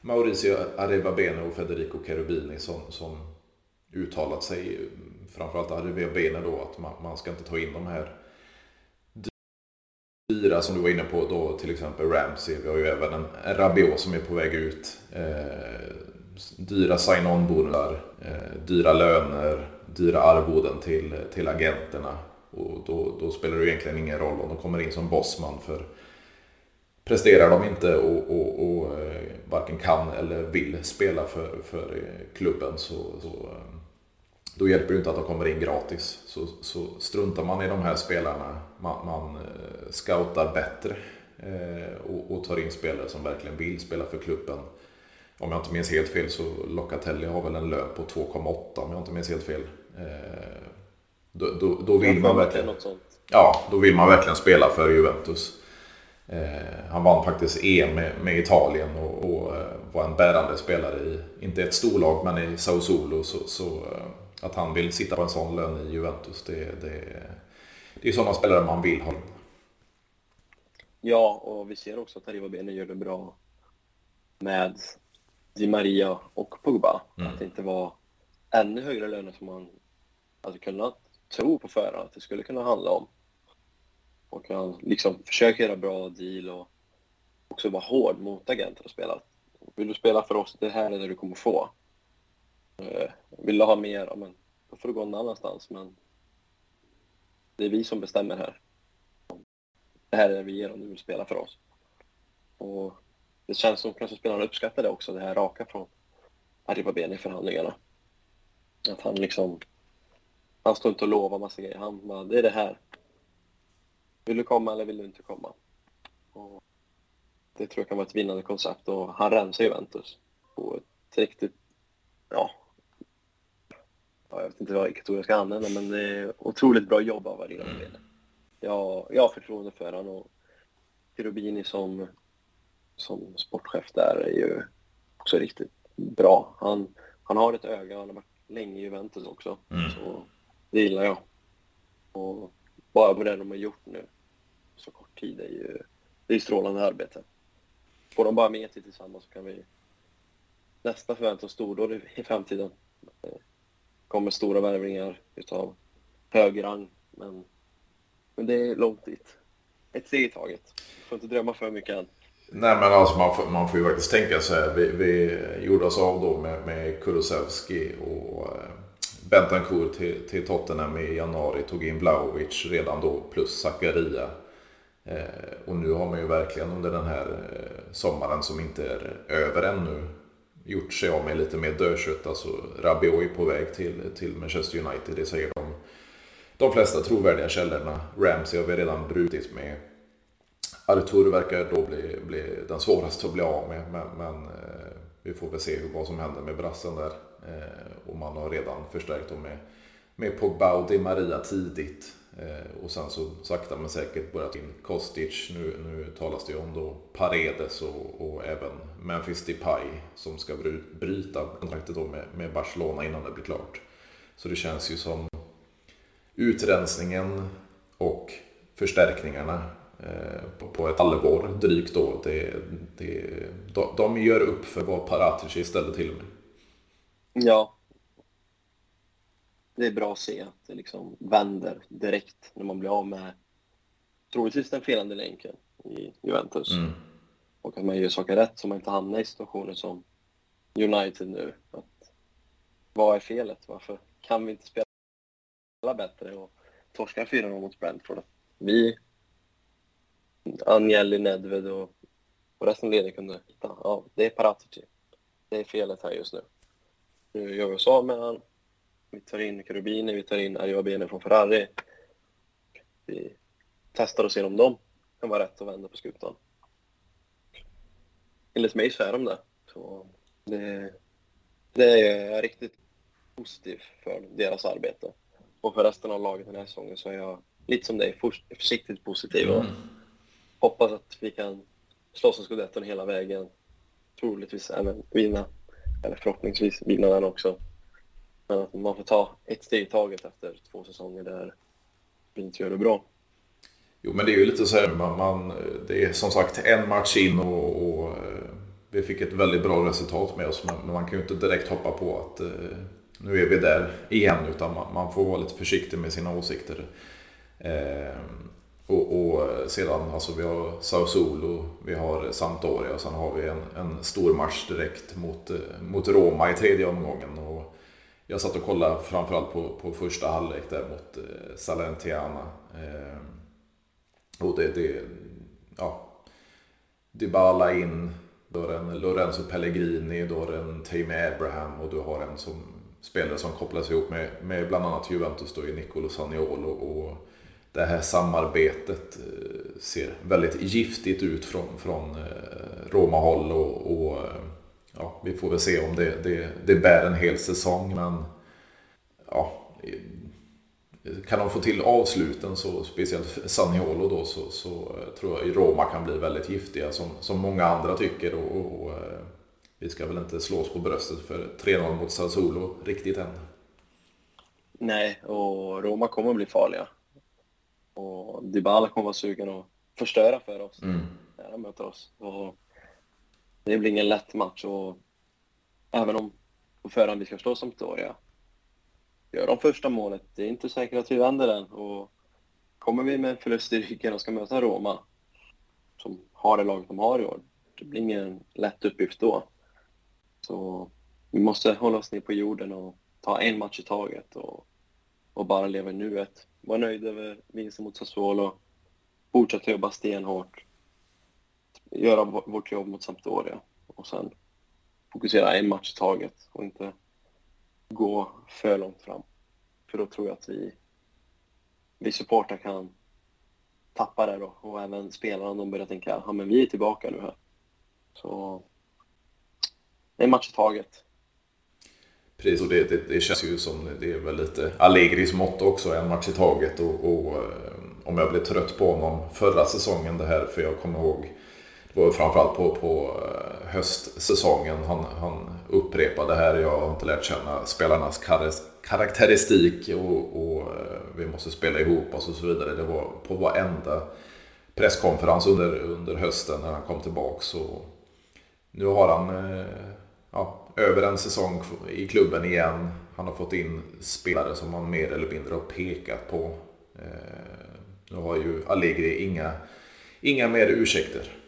Mauricio Arevabene och Federico Cherubini som, som uttalat sig, framförallt Arevabene då, att man, man ska inte ta in de här dyra som du var inne på då, till exempel Ramsey. Vi har ju även en, Rabiot som är på väg ut. Eh, dyra sign-on-bonusar, eh, dyra löner, dyra arvoden till, till agenterna. Och då, då, spelar det egentligen ingen roll om de kommer in som bossman för presterar de inte och, och, och eh, varken kan eller vill spela för, för eh, klubben så, så eh, då hjälper det inte att de kommer in gratis. Så, så struntar man i de här spelarna, man, man eh, scoutar bättre eh, och, och, tar in spelare som verkligen vill spela för klubben. Om jag inte minns helt fel så Locatelli har väl en lön på 2,8 om jag inte minns helt fel. Eh, då, då, då, vill man verkligen, ja, då vill man verkligen spela för Juventus. Eh, han vann faktiskt EM med, med Italien och, och, var en bärande spelare i, inte ett storlag, men i Sao Solo. Så, så eh, att han vill sitta på en sån lön i Juventus, det, det, det är sådana spelare man vill ha. Ja, och vi ser också att Arriva Bene gör det bra med Di Maria och Pogba. Mm. Att det inte var ännu högre löner som man hade kunnat tro på förhand att det skulle kunna handla om. Och han liksom försöker göra bra deal och också vara hård mot agenter och spela. Vill du spela för oss, det här är det du kommer få. Eh, vill du ha mer, ja, men, då får du gå någon annanstans. Men det är vi som bestämmer här. Det här är det vi ger om du vill spela för oss. Och det känns som kanske spelarna uppskattar det också, det här raka från Arriba i förhandlingarna. Att han liksom, han står inte och lovar massa grejer. Han bara, det är det här. Vill du komma eller vill du inte komma? Och det tror jag kan vara ett vinnande koncept och han rensar Juventus på ett riktigt, ja, jag vet inte vilket ord jag ska använda, men det är otroligt bra jobb av Arena mm. jag, jag har förtroende för honom och Cherubini som, som sportchef där är ju också riktigt bra. Han, han har ett öga, han har varit länge i Juventus också, mm. så det gillar jag. Och bara med det de har gjort nu, så kort tid, är ju det är strålande arbete. Får de bara med sig tillsammans så kan vi nästan förvänta oss stordåd i framtiden kommer stora värvningar utav hög rang. Men, men det är långt dit. Ett steg i taget. Får inte drömma för mycket än. Nej men alltså man får, man får ju faktiskt tänka så här. Vi, vi gjorde oss av då med, med Kulusevski och eh, Bentancourt till, till Tottenham i januari. Tog in Vlahovic redan då plus Zakaria. Eh, och nu har man ju verkligen under den här eh, sommaren som inte är över ännu gjort sig av med lite mer dödkött. Alltså Rabiot är på väg till, till Manchester United, det säger de, de flesta trovärdiga källorna. Ramsey har vi redan brutit med. Artur verkar då bli, bli den svåraste att bli av med, men, men eh, vi får väl se vad som händer med brassen där. Eh, och man har redan förstärkt dem med, med Pogba och Di Maria tidigt. Eh, och sen så sakta men säkert börjat in Kostic. Nu, nu talas det ju om då Paredes och, och även Memphis Depay som ska bryta kontraktet då med, med Barcelona innan det blir klart. Så det känns ju som utrensningen och förstärkningarna eh, på ett halvår drygt då. Det, det, de gör upp för vad Paratici ställde till med. Ja. Det är bra att se att det liksom vänder direkt när man blir av med troligtvis den felande länken i Juventus. Mm. Och att man gör saker rätt så man inte hamnar i situationer som United nu. Att, vad är felet? Varför kan vi inte spela bättre och torska 4-0 mot Brentford? Vi, Agnelli, Nedved och, och resten av ledningen kunde hitta. Ja, det är Paratici. Det är felet här just nu. Nu gör vi oss av med han. Vi tar in Cherubini, vi tar in Ariabene från Ferrari. Vi testar och ser om de kan vara rätt att vända på skutan. Enligt mig så är de det. Så det, det är riktigt positivt för deras arbete. Och för resten av laget den här säsongen så är jag lite som dig, försiktigt positiv och mm. hoppas att vi kan slåss om scudetton hela vägen. Troligtvis även vinna, eller förhoppningsvis vinna den också. Men att man får ta ett steg i taget efter två säsonger där vi inte gör det bra. Jo, men det är ju lite så här, man, man, det är som sagt en match in och, och, eh, vi fick ett väldigt bra resultat med oss. Men man kan ju inte direkt hoppa på att eh, nu är vi där igen, utan man, man får vara lite försiktig med sina åsikter. Eh, och, och, sedan, alltså vi har Sao Solo, vi har Sampdoria och sen har vi en, en stor match direkt mot, eh, mot Roma i tredje omgången. Och jag satt och kollade framförallt på, på första halvlek där mot eh, Salentiana. Eh, och det, det ja. Dybala in, du har en Lorenzo Pellegrini, du har en Tammy Abraham och du har en som spelare som kopplas ihop med, med bland annat Juventus då i Nicolo Saniolo. Och det här samarbetet eh, ser väldigt giftigt ut från, från eh, Roma-håll och, och ja, vi får väl se om det, det, det bär en hel säsong. Men ja, kan de få till avsluten, så, speciellt Saniolo då, så, så eh, tror jag Roma kan bli väldigt giftiga som, som många andra tycker. Och, och, eh, vi ska väl inte slå oss på bröstet för 3-0 mot Sassuolo riktigt än. Nej, och Roma kommer att bli farliga. Och Dybala kommer att vara sugen att förstöra för oss mm. när de möter oss. Och det blir ingen lätt match och även om på förhand vi ska slå Sampdoria gör de första målet, det är inte säkert att vi vänder den. Och kommer vi med en förlust i ryggen och ska möta Roma, som har det laget de har i år, det blir ingen lätt uppgift då. Så vi måste hålla oss ner på jorden och ta en match i taget och, och bara leva i nuet. Var nöjd över vinsten mot Sassuolo, fortsätta jobba stenhårt, göra vårt jobb mot Sampdoria och sen fokusera en match i taget och inte gå för långt fram. För då tror jag att vi, vi supportrar kan tappa det då och även spelarna de börjar tänka ja men vi är tillbaka nu här. Så en match i taget. Precis, och det, det, det, känns ju som det är väl lite Allegris motto också, en match i taget. Och, och, eh, om jag blev trött på honom förra säsongen det här, för jag kommer ihåg framförallt på, på eh, höstsäsongen han, han upprepade här. Jag har inte lärt känna spelarnas karaktäristik och, och eh, vi måste spela ihop oss och så vidare. Det var på varenda presskonferens under, under hösten när han kom tillbaka. Så nu har han eh, ja, över en säsong i klubben igen. Han har fått in spelare som han mer eller mindre har pekat på. Nu har ju Allegri inga, inga mer ursäkter.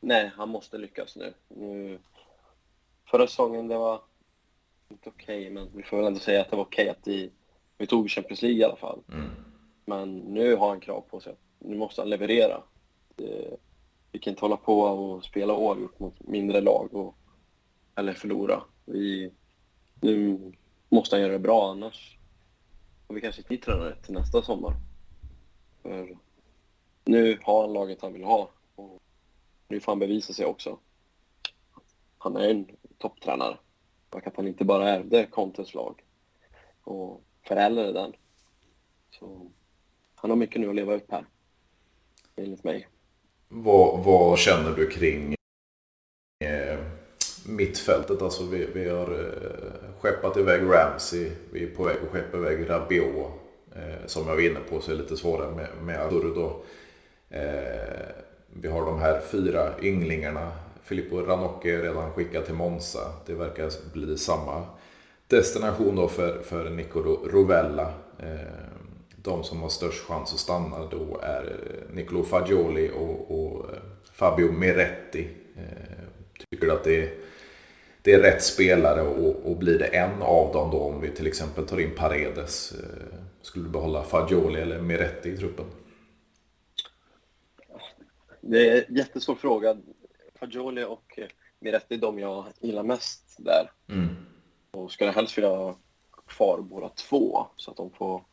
Nej, han måste lyckas nu. nu förra säsongen, det var inte okej, okay, men vi får väl ändå säga att det var okej okay att vi, vi tog Champions League i alla fall. Mm. Men nu har han krav på sig. Nu måste han leverera. Det, vi kan inte hålla på och spela oavgjort mot mindre lag och, eller förlora. Vi, nu måste han göra det bra, annars får vi kanske inte tränare till nästa sommar. För nu har han laget han vill ha nu får han bevisa sig också. Han är en topptränare. Och att han inte bara ärvde Contes lag och förändrade den. Så han har mycket nu att leva upp här, enligt mig. Vad, vad känner du kring eh, mittfältet. Alltså vi, vi har eh, skeppat iväg Ramsey. Vi är på väg att skeppa iväg Rabiot. Eh, som jag var inne på så är det lite svårare med, med Arturo eh, vi har de här fyra ynglingarna. Filippo Ranocchi är redan skickad till Monza. Det verkar bli samma destination då för, för Nico Rovella. Eh, de som har störst chans att stanna då är eh, Nicolo Fagioli och, och eh, Fabio Miretti. Tycker du att det är, det är rätt spelare och, och blir det en av dem då om vi till exempel tar in Paredes? Skulle du behålla Fagioli eller Miretti i truppen? Det är en jättesvår fråga. Fagioli och Miretti är de jag gillar mest där. Mm. Och skulle helst vilja ha kvar båda två så att de får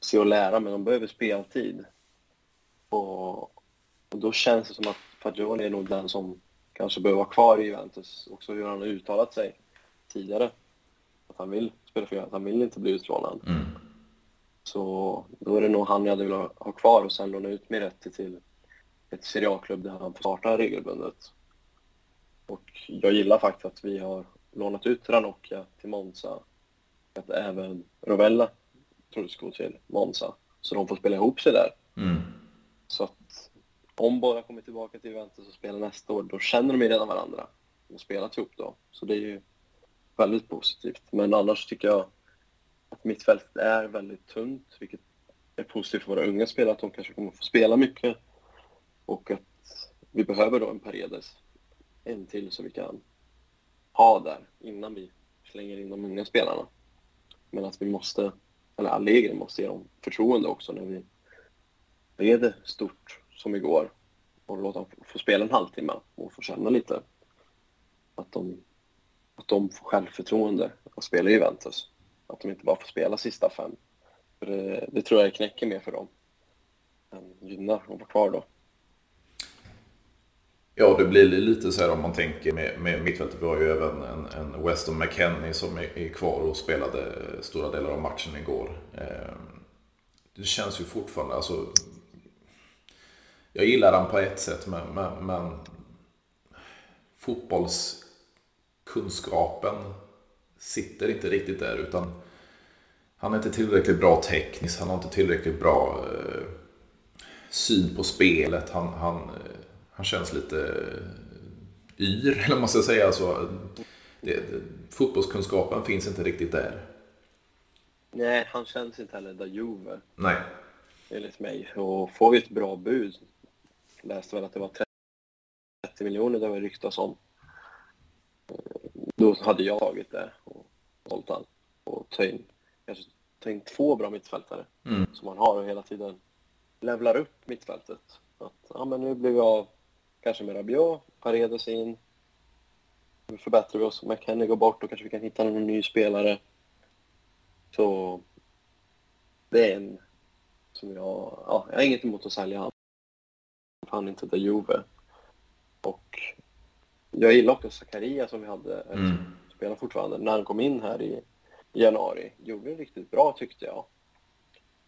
se och lära, men de behöver speltid. Och, och då känns det som att Fagioli är nog den som kanske behöver vara kvar i Juventus. Också hur han har uttalat sig tidigare. Att han vill spela för Juventus, han vill inte bli utlånad. Mm. Så då är det nog han jag hade velat ha kvar och sen låna ut mig rätt till ett Serie A-klubb där han får starta regelbundet. Och jag gillar faktiskt att vi har lånat ut Ranocchia till Monza. Att även Rovella troligtvis gå till Monza. Så de får spela ihop sig där. Mm. Så att om båda kommer tillbaka till Juventus och spelar nästa år, då känner de ju redan varandra. De har spelat ihop då. Så det är ju väldigt positivt. Men annars tycker jag att mittfältet är väldigt tunt, vilket är positivt för våra unga spelare, att de kanske kommer få spela mycket. Och att vi behöver då en Paredes, en till som vi kan ha där innan vi slänger in de unga spelarna. Men att vi måste, eller Allegri måste ge dem förtroende också när vi leder stort som igår och låta dem få spela en halvtimme och få känna lite att de, att de får självförtroende att spela i Juventus. Att de inte bara får spela sista fem. För det, det tror jag knäcker mer för dem än gynnar att vara kvar då. Ja, det blir lite så här om man tänker med, med mittfältet. Vi har ju även en, en Weston McKennie som är, är, kvar och spelade stora delar av matchen igår. Eh, det känns ju fortfarande, alltså. Jag gillar han på ett sätt, men, men, men fotbollskunskapen sitter inte riktigt där. Utan han är inte tillräckligt bra tekniskt, han har inte tillräckligt bra eh, syn på spelet. Han, han eh, han känns lite yr, eller man ska säga. Alltså, det, det, fotbollskunskapen finns inte riktigt där. Nej, han känns inte heller da Juve. Nej. Enligt mig. Och får vi ett bra bud, läste väl att det var 30 miljoner det var ryktas om. Då hade jag tagit det och sålt han. Och ta in, kanske ta in två bra mittfältare mm. som man har och hela tiden levlar upp mittfältet. Att, ja men nu blir vi av Kanske med Rabiot, Paredes in. Nu förbättrar vi oss. McKennie går bort och kanske vi kan hitta någon ny spelare. Så det är en som jag... Ja, jag har inget emot att sälja han. Han inte där Juve. Och jag gillar också Zakaria som vi hade, mm. spelar fortfarande, när han kom in här i januari. Gjorde det riktigt bra tyckte jag.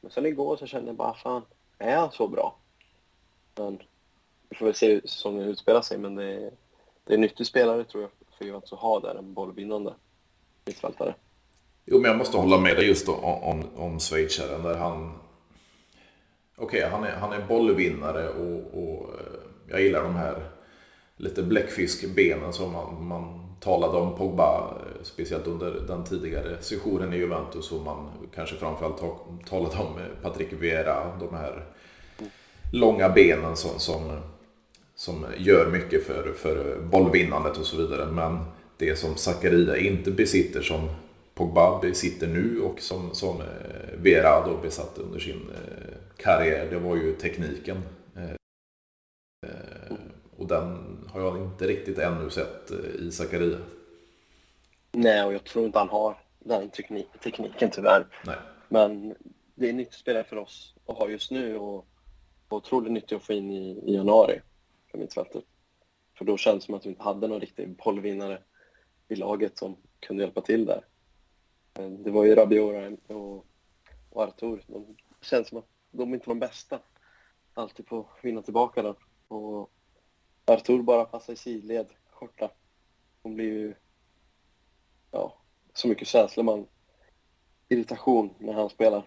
Men sen igår så kände jag bara, fan, är han så bra? Men vi får väl se hur säsongen utspelar sig, men det är, det är en nyttig spelare tror jag för Juventus att ha där, en bollvinnande mittfältare. Jo, men jag måste hålla med dig just om, om, om schweizaren där han... Okej, okay, han, är, han är bollvinnare och, och eh, jag gillar de här lite bläckfiskbenen som man, man talade om Pogba, eh, speciellt under den tidigare sessionen i Juventus och man kanske framförallt talade om eh, Patrick Vieira, de här långa benen som, som som gör mycket för, för bollvinnandet och så vidare. Men det som Zakaria inte besitter som Pogba besitter nu och som, som eh, Vera då besatt under sin eh, karriär, det var ju tekniken. Eh, och den har jag inte riktigt ännu sett i Zakaria. Nej, och jag tror inte han har den teknik tekniken tyvärr. Nej. Men det är nytt spelare för oss att ha just nu och, och otroligt nyttigt att få in i, i januari för mittfältet. Typ. För då kändes det som att vi inte hade någon riktig bollvinnare i laget som kunde hjälpa till där. Det var ju Rabiot och, och Artur. De känns som att de inte var de bästa alltid på att vinna tillbaka den. Och Artur bara passar i sidled, korta. Hon blir ju... Ja, så mycket känslor man... Irritation när han spelar.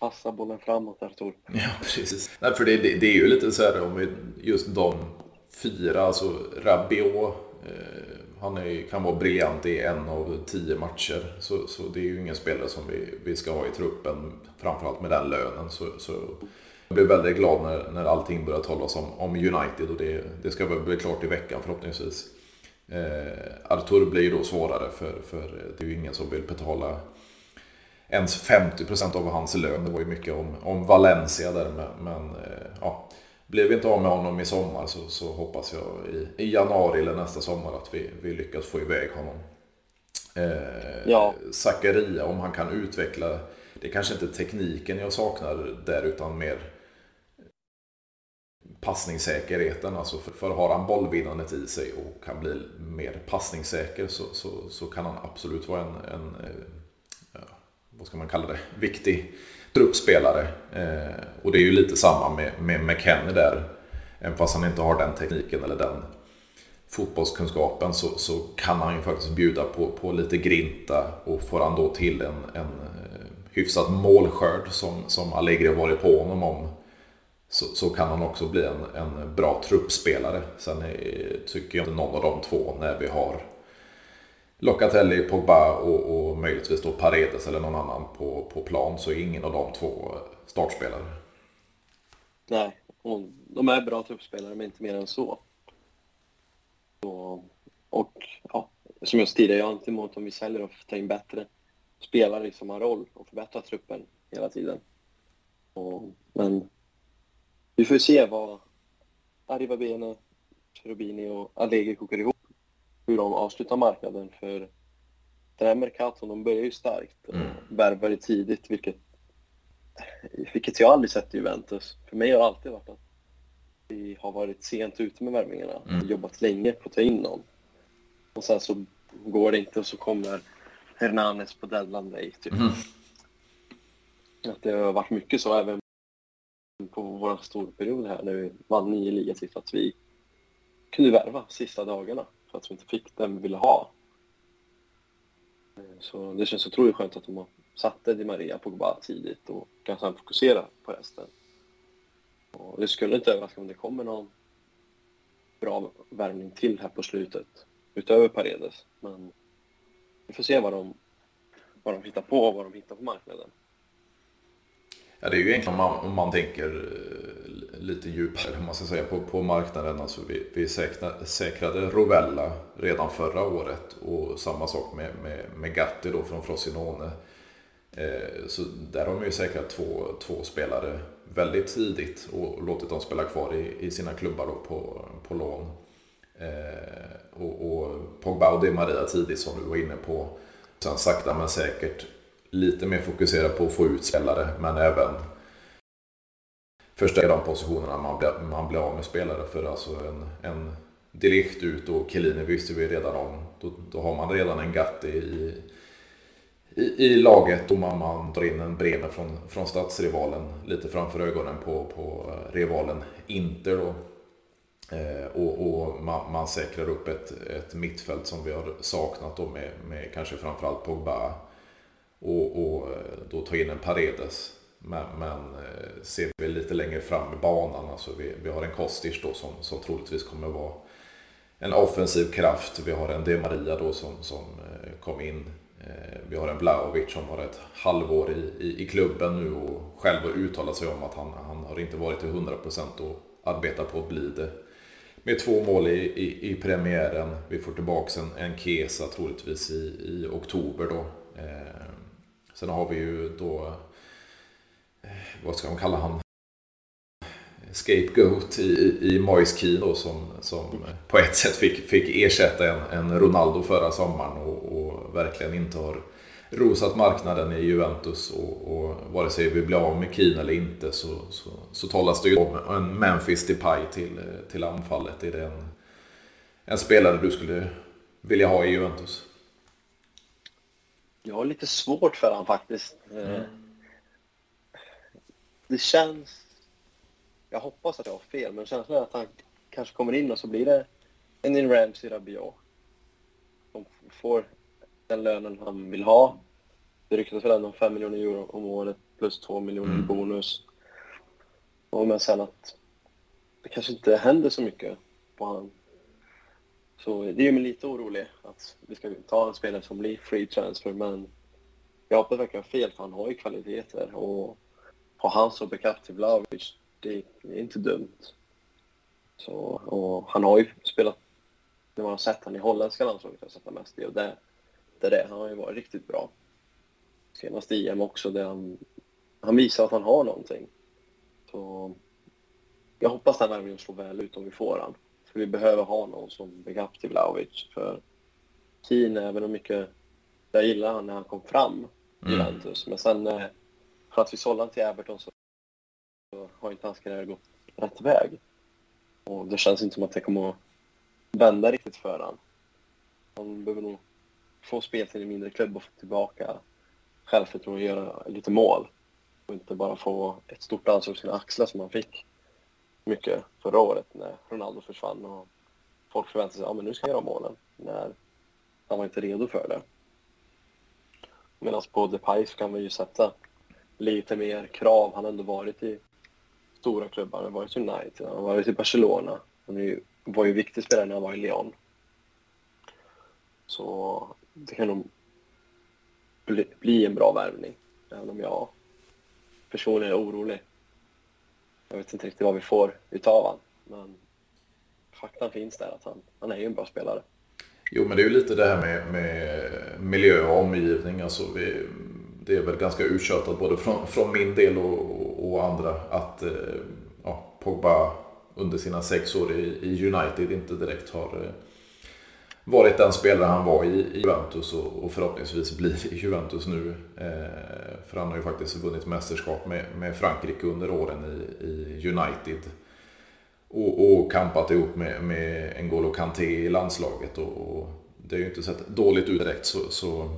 Passa bollen framåt Artur. Ja, precis. Nej, för det, det, det, är ju lite så här om vi, just de fyra, alltså Rabiot, eh, han är, kan vara briljant i en av tio matcher. Så, så det är ju ingen spelare som vi, vi ska ha i truppen, framförallt med den lönen. Så, så jag blir väldigt glad när, när allting börjar talas om, om United och det, det ska väl bli klart i veckan förhoppningsvis. Eh, Artur blir ju då svårare för, för det är ju ingen som vill betala ens 50% av hans lön. Det var ju mycket om, om Valencia där men, men eh, ja. Blir vi inte av med honom i sommar så, så hoppas jag i, i, januari eller nästa sommar att vi, vi lyckas få iväg honom. Eh, ja. Zakaria, om han kan utveckla, det är kanske inte tekniken jag saknar där utan mer passningssäkerheten. Alltså för, för har han bollvinnandet i sig och kan bli mer passningssäker så, så, så kan han absolut vara en, en ja, vad ska man kalla det, viktig truppspelare. Eh, och det är ju lite samma med, med McKennie där. Även fast han inte har den tekniken eller den fotbollskunskapen så, så kan han ju faktiskt bjuda på, på lite grinta och får han då till en, en eh, hyfsad målskörd som, som Allegri har varit på honom om så, så kan han också bli en, en bra truppspelare. Sen är, tycker jag inte någon av de två när vi har Locatelli, Pogba och, och möjligtvis då Paredes eller någon annan på, på plan så är ingen av de två startspelare. Nej, och de är bra truppspelare men inte mer än så. Och, och ja, som jag sa tidigare, jag är inte emot om vi säljer och tar in bättre spelare som har roll och förbättrar truppen hela tiden. Och, men vi får se vad Arriva Bene, Cherubini och Allegri kokar ihop hur de avslutar marknaden. För den här Mercaton, de börjar ju starkt och mm. värvar tidigt, vilket, vilket jag aldrig sett i Juventus. För mig har det alltid varit att vi har varit sent ute med värvningarna mm. jobbat länge på att ta in någon. Och sen så går det inte och så kommer Hernanes på deadline day. Typ. Mm. Att det har varit mycket så även på vår storperiod här när vi vann nio ligatitlar att vi kunde värva sista dagarna för att vi inte fick den vi ville ha. Så det känns otroligt skönt att de satte Di Maria på Pogba tidigt och kan sedan fokusera på resten. Och det skulle inte överraska om det kommer någon bra värvning till här på slutet utöver Paredes. Men vi får se vad de, vad de hittar på och vad de hittar på marknaden. Ja, det är ju egentligen om man, om man tänker eh, lite djupare man ska säga, på, på marknaden. Alltså vi, vi säkrade, säkrade Rovella redan förra året och samma sak med, med, med Gatti då från Frosinone. Eh, så där har man ju säkrat två, två spelare väldigt tidigt och låtit dem spela kvar i, i sina klubbar då på, på lån. Eh, och, och Pogba och Di Maria tidigt som du var inne på. Sen sakta men säkert lite mer fokusera på att få ut spelare men även första de positionerna man blir, man blir av med spelare. För alltså en, en Delicht ut och Kelini visste vi redan om. Då, då har man redan en Gatti i, i, i laget och man, man drar in en Bremer från, från stadsrivalen lite framför ögonen på, på eh, rivalen Inter. Då. Eh, och, och man, man, säkrar upp ett, ett mittfält som vi har saknat då med, med kanske framförallt Pogba och, och eh, då ta in en Paredes. Men, men eh, ser vi lite längre fram i banan, alltså vi, vi har en Kostic då som, som troligtvis kommer vara en offensiv kraft. Vi har en De Maria då som, som eh, kom in. Eh, vi har en Vlahovic som har ett halvår i, i, i klubben nu och själv har uttalat sig om att han, han har inte varit till 100% och arbetar på att bli det. Med två mål i, i, i premiären. Vi får tillbaka en, en Kesa troligtvis i, i oktober då. Sen har vi ju då, vad ska man kalla han? Scapegoat i, i Moise Keane som, som på ett sätt fick, fick ersätta en, en Ronaldo förra sommaren och, och verkligen inte har rosat marknaden i Juventus och, och vare sig vi blir av med Keane eller inte så, så, så talas det ju om en Memphis Depay till, till anfallet. Är det en, en spelare du skulle vilja ha i Juventus? Jag har lite svårt för honom faktiskt. Mm. Det känns... Jag hoppas att jag har fel, men känslan är att han kanske kommer in och så blir det en Ramsey Rabiot. de får den lönen han vill ha. Det ryktas väl ändå om 5 miljoner euro om året plus 2 miljoner mm. bonus. Och men sen att det kanske inte händer så mycket på han. Så det gör mig lite orolig att vi ska ta en spelare som blir free transfer men jag hoppas verkligen fel för han har ju kvaliteter och ha han som till Vlahovic, det är inte dumt. Så, och han har ju spelat, när man har sett han i holländska landslaget, har sett han mest i och det, det är det, han har ju varit riktigt bra. Senast i EM också, där han, han visar att han har någonting. Så jag hoppas den värvningen slår väl ut om vi får han. För vi behöver ha någon som backup till Vlahovic. För Keane, även om mycket... Jag gillar han när han kom fram i mm. Juventus, men sen eh, för att vi sålde han till Everton så har inte hans karriär gått rätt väg. Och det känns inte som att det kommer att vända riktigt för honom. Han behöver nog få spel till en mindre klubb och få tillbaka självförtroende och göra lite mål. Och inte bara få ett stort ansvar på sina axlar som han fick mycket förra året när Ronaldo försvann och folk förväntade sig att ja, nu ska jag göra målen. När han var inte redo för det. Medan på Depay så kan man ju sätta lite mer krav. Han har ändå varit i stora klubbar. Han har varit i United, han har varit i Barcelona. Han ju, var ju viktig spelare när han var i Lyon. Så det kan nog bli, bli en bra värvning. Även om jag personligen är orolig. Jag vet inte riktigt vad vi får utav honom. Men faktan finns där att han, han är ju en bra spelare. Jo, men det är ju lite det här med, med miljö och omgivning. Alltså vi, det är väl ganska uttjatat både från, från min del och, och andra att eh, ja, Pogba under sina sex år i, i United inte direkt har eh, varit den spelare han var i, i Juventus och, och, förhoppningsvis blir i Juventus nu. Eh, för han har ju faktiskt vunnit mästerskap med, med Frankrike under åren i, i United. Och, och kampat ihop med, med N'Golo Kanté i landslaget. Och, och det har ju inte sett dåligt ut direkt. Så, så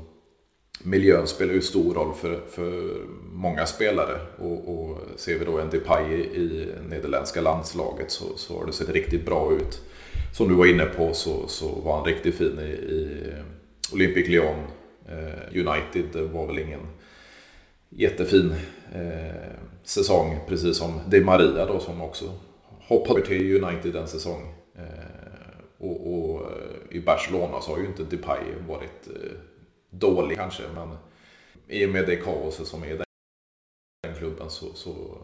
miljön spelar ju stor roll för, för många spelare. Och, och ser vi då en Depay i nederländska landslaget så, så har det sett riktigt bra ut. Som du var inne på så, så var han riktigt fin i, i Olympic Lyon. Eh, United var väl ingen jättefin eh, säsong, precis som Di Maria då som också hoppade till United den säsong. Eh, och, och, eh, i Barcelona så har ju inte Depay varit eh, dålig kanske, men i och med det kaoset som är i den klubben så, så,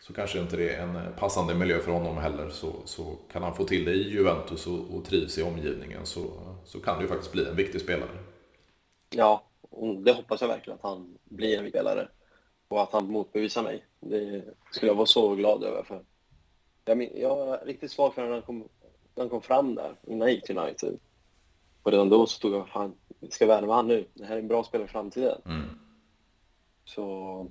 så kanske inte det är en passande miljö för honom heller. Så, så kan han få till det i Juventus och, och trivs i omgivningen så, så kan det ju faktiskt bli en viktig spelare. Ja, det hoppas jag verkligen att han blir en viktig spelare och att han motbevisar mig. Det skulle jag vara så glad över. För jag, jag var riktigt svag för när han kom, när han kom fram där innan jag gick till United. Och redan då så tog jag, fan, ska värva han nu. Det här är en bra spelare i framtiden. Mm. Så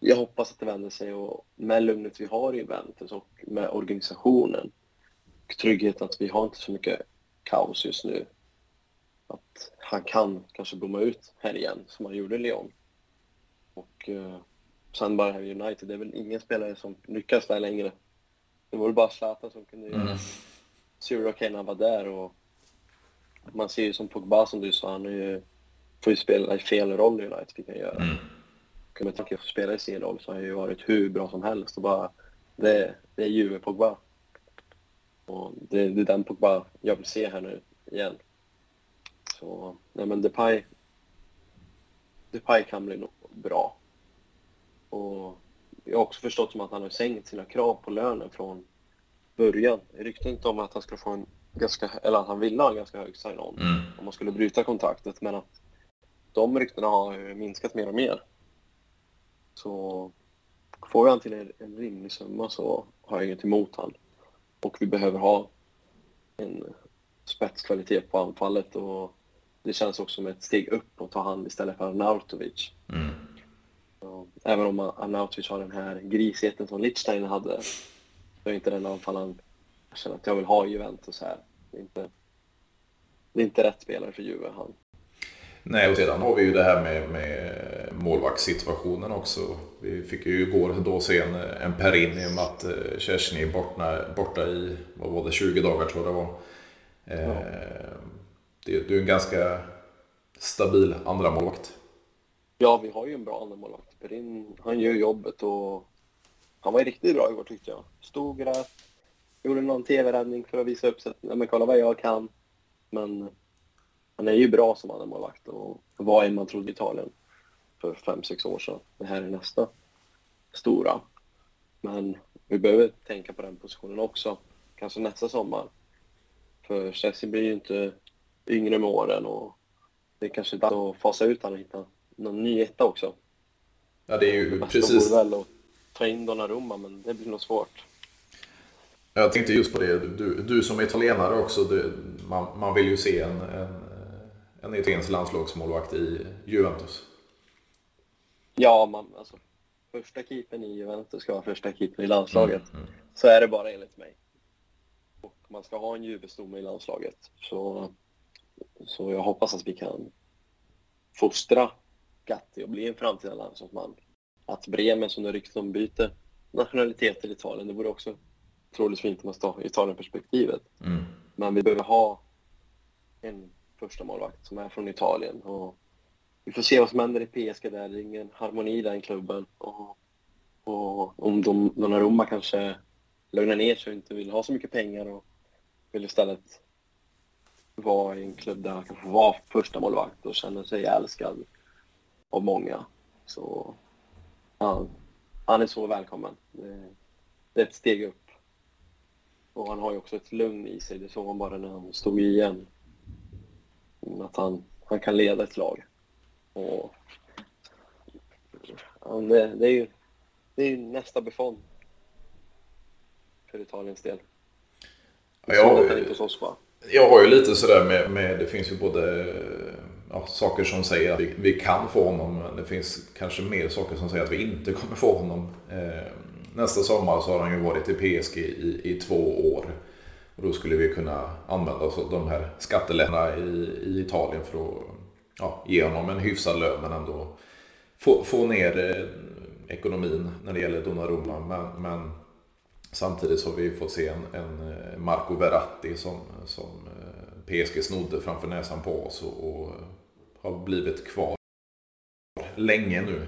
jag hoppas att det vänder sig och med lugnet vi har i Juventus och med organisationen och tryggheten att vi har inte så mycket kaos just nu. Att han kan kanske blomma ut här igen som han gjorde i Lyon. Och eh, sen bara här i United, det är väl ingen spelare som lyckas där längre. Det var väl bara Zlatan som kunde göra mm. Zero Kane han var där och man ser ju som Pogba som du sa, han ju, får ju spela i fel roll i United, fick han göra. Mm. Med tanke på att spela i sin roll så har han ju varit hur bra som helst och bara, det, det är Juve Pogba. Och det, det är den Pogba jag vill se här nu igen. Så, nej men Depay, Depay kan bli nog bra. Och jag har också förstått som att han har sänkt sina krav på lönen från början. Inte om att han skulle få en ganska, eller att han ville ha en ganska hög sign-on mm. om man skulle bryta kontraktet. Men att de ryktena har minskat mer och mer. Så får vi han till en, en rimlig summa så har jag inget emot han. Och vi behöver ha en spetskvalitet på anfallet och det känns också som ett steg upp att ta hand istället för Arnautovic. Mm. även om Arnautovic har den här grisheten som Lichstein hade så är inte den anfallaren jag känner att jag vill ha Juventus här. Det är inte, det är inte rätt spelare för Juve, han. Nej, och sedan har vi ju det här med, med målvaktssituationen också. Vi fick ju igår då se en, en Perin i och med att eh, Kerstin är borta, borta i, vad var det, 20 dagar tror jag det var. Eh, du är en ganska stabil andra målvakt. Ja, vi har ju en bra andra målvakt. Perin, han gör jobbet och han var riktigt bra igår tyckte jag. Stod där, gjorde någon tv-räddning för att visa upp sig. Ja, men kolla vad jag kan. Men han är ju bra som andra målvakt och var en man trodde i Italien för fem sex år sedan. Det här är nästa stora. Men vi behöver tänka på den positionen också. Kanske nästa sommar. För Chelsea blir ju inte yngre med åren och det är kanske dags att fasa ut honom och hitta någon ny etta också. Ja, det är ju det precis... vore väl att ta in Donnarumma, men det blir nog svårt. Jag tänkte just på det, du, du som italienare också, du, man, man vill ju se en, en, en italiensk landslagsmålvakt i Juventus. Ja, man, alltså, första keepern i Juventus ska vara första keepern i landslaget. Mm, mm. Så är det bara enligt mig. Och man ska ha en Juve-stomme i landslaget. Så, så jag hoppas att vi kan fostra Gatti och bli en framtida landslagsman. Att Bremen, som det ryktas om, byter nationalitet till Italien, det vore också otroligt fint om i Italien-perspektivet. Mm. Men vi behöver ha en första målvakt som är från Italien. Och vi får se vad som händer i PSG där. Det är ingen harmoni i den klubben. Och, och om de, Donnarumma kanske lugnar ner sig och inte vill ha så mycket pengar och vill istället vara i en klubb där han kan få vara första målvakt och känna sig älskad av många. Så ja, han är så välkommen. Det, det, är ett steg upp. Och han har ju också ett lugn i sig. Det såg man bara när han stod igen. Att han, han kan leda ett lag. Och, det, det, är ju, det är ju nästa Buffon för Italiens del. Ja, jag, jag har ju lite sådär med, med, det finns ju både ja, saker som säger att vi, vi, kan få honom, men det finns kanske mer saker som säger att vi inte kommer få honom. Eh, nästa sommar så har han ju varit i PSG i, i två år. Och då skulle vi kunna använda oss av de här skattelättnaderna i, i Italien för att ja, ge honom en hyfsad lön men ändå få, få ner eh, ekonomin när det gäller Donnarumma. Men, men samtidigt så har vi fått se en, en eh, Marco Verratti som, som eh, PSG snodde framför näsan på oss och, och har blivit kvar länge nu.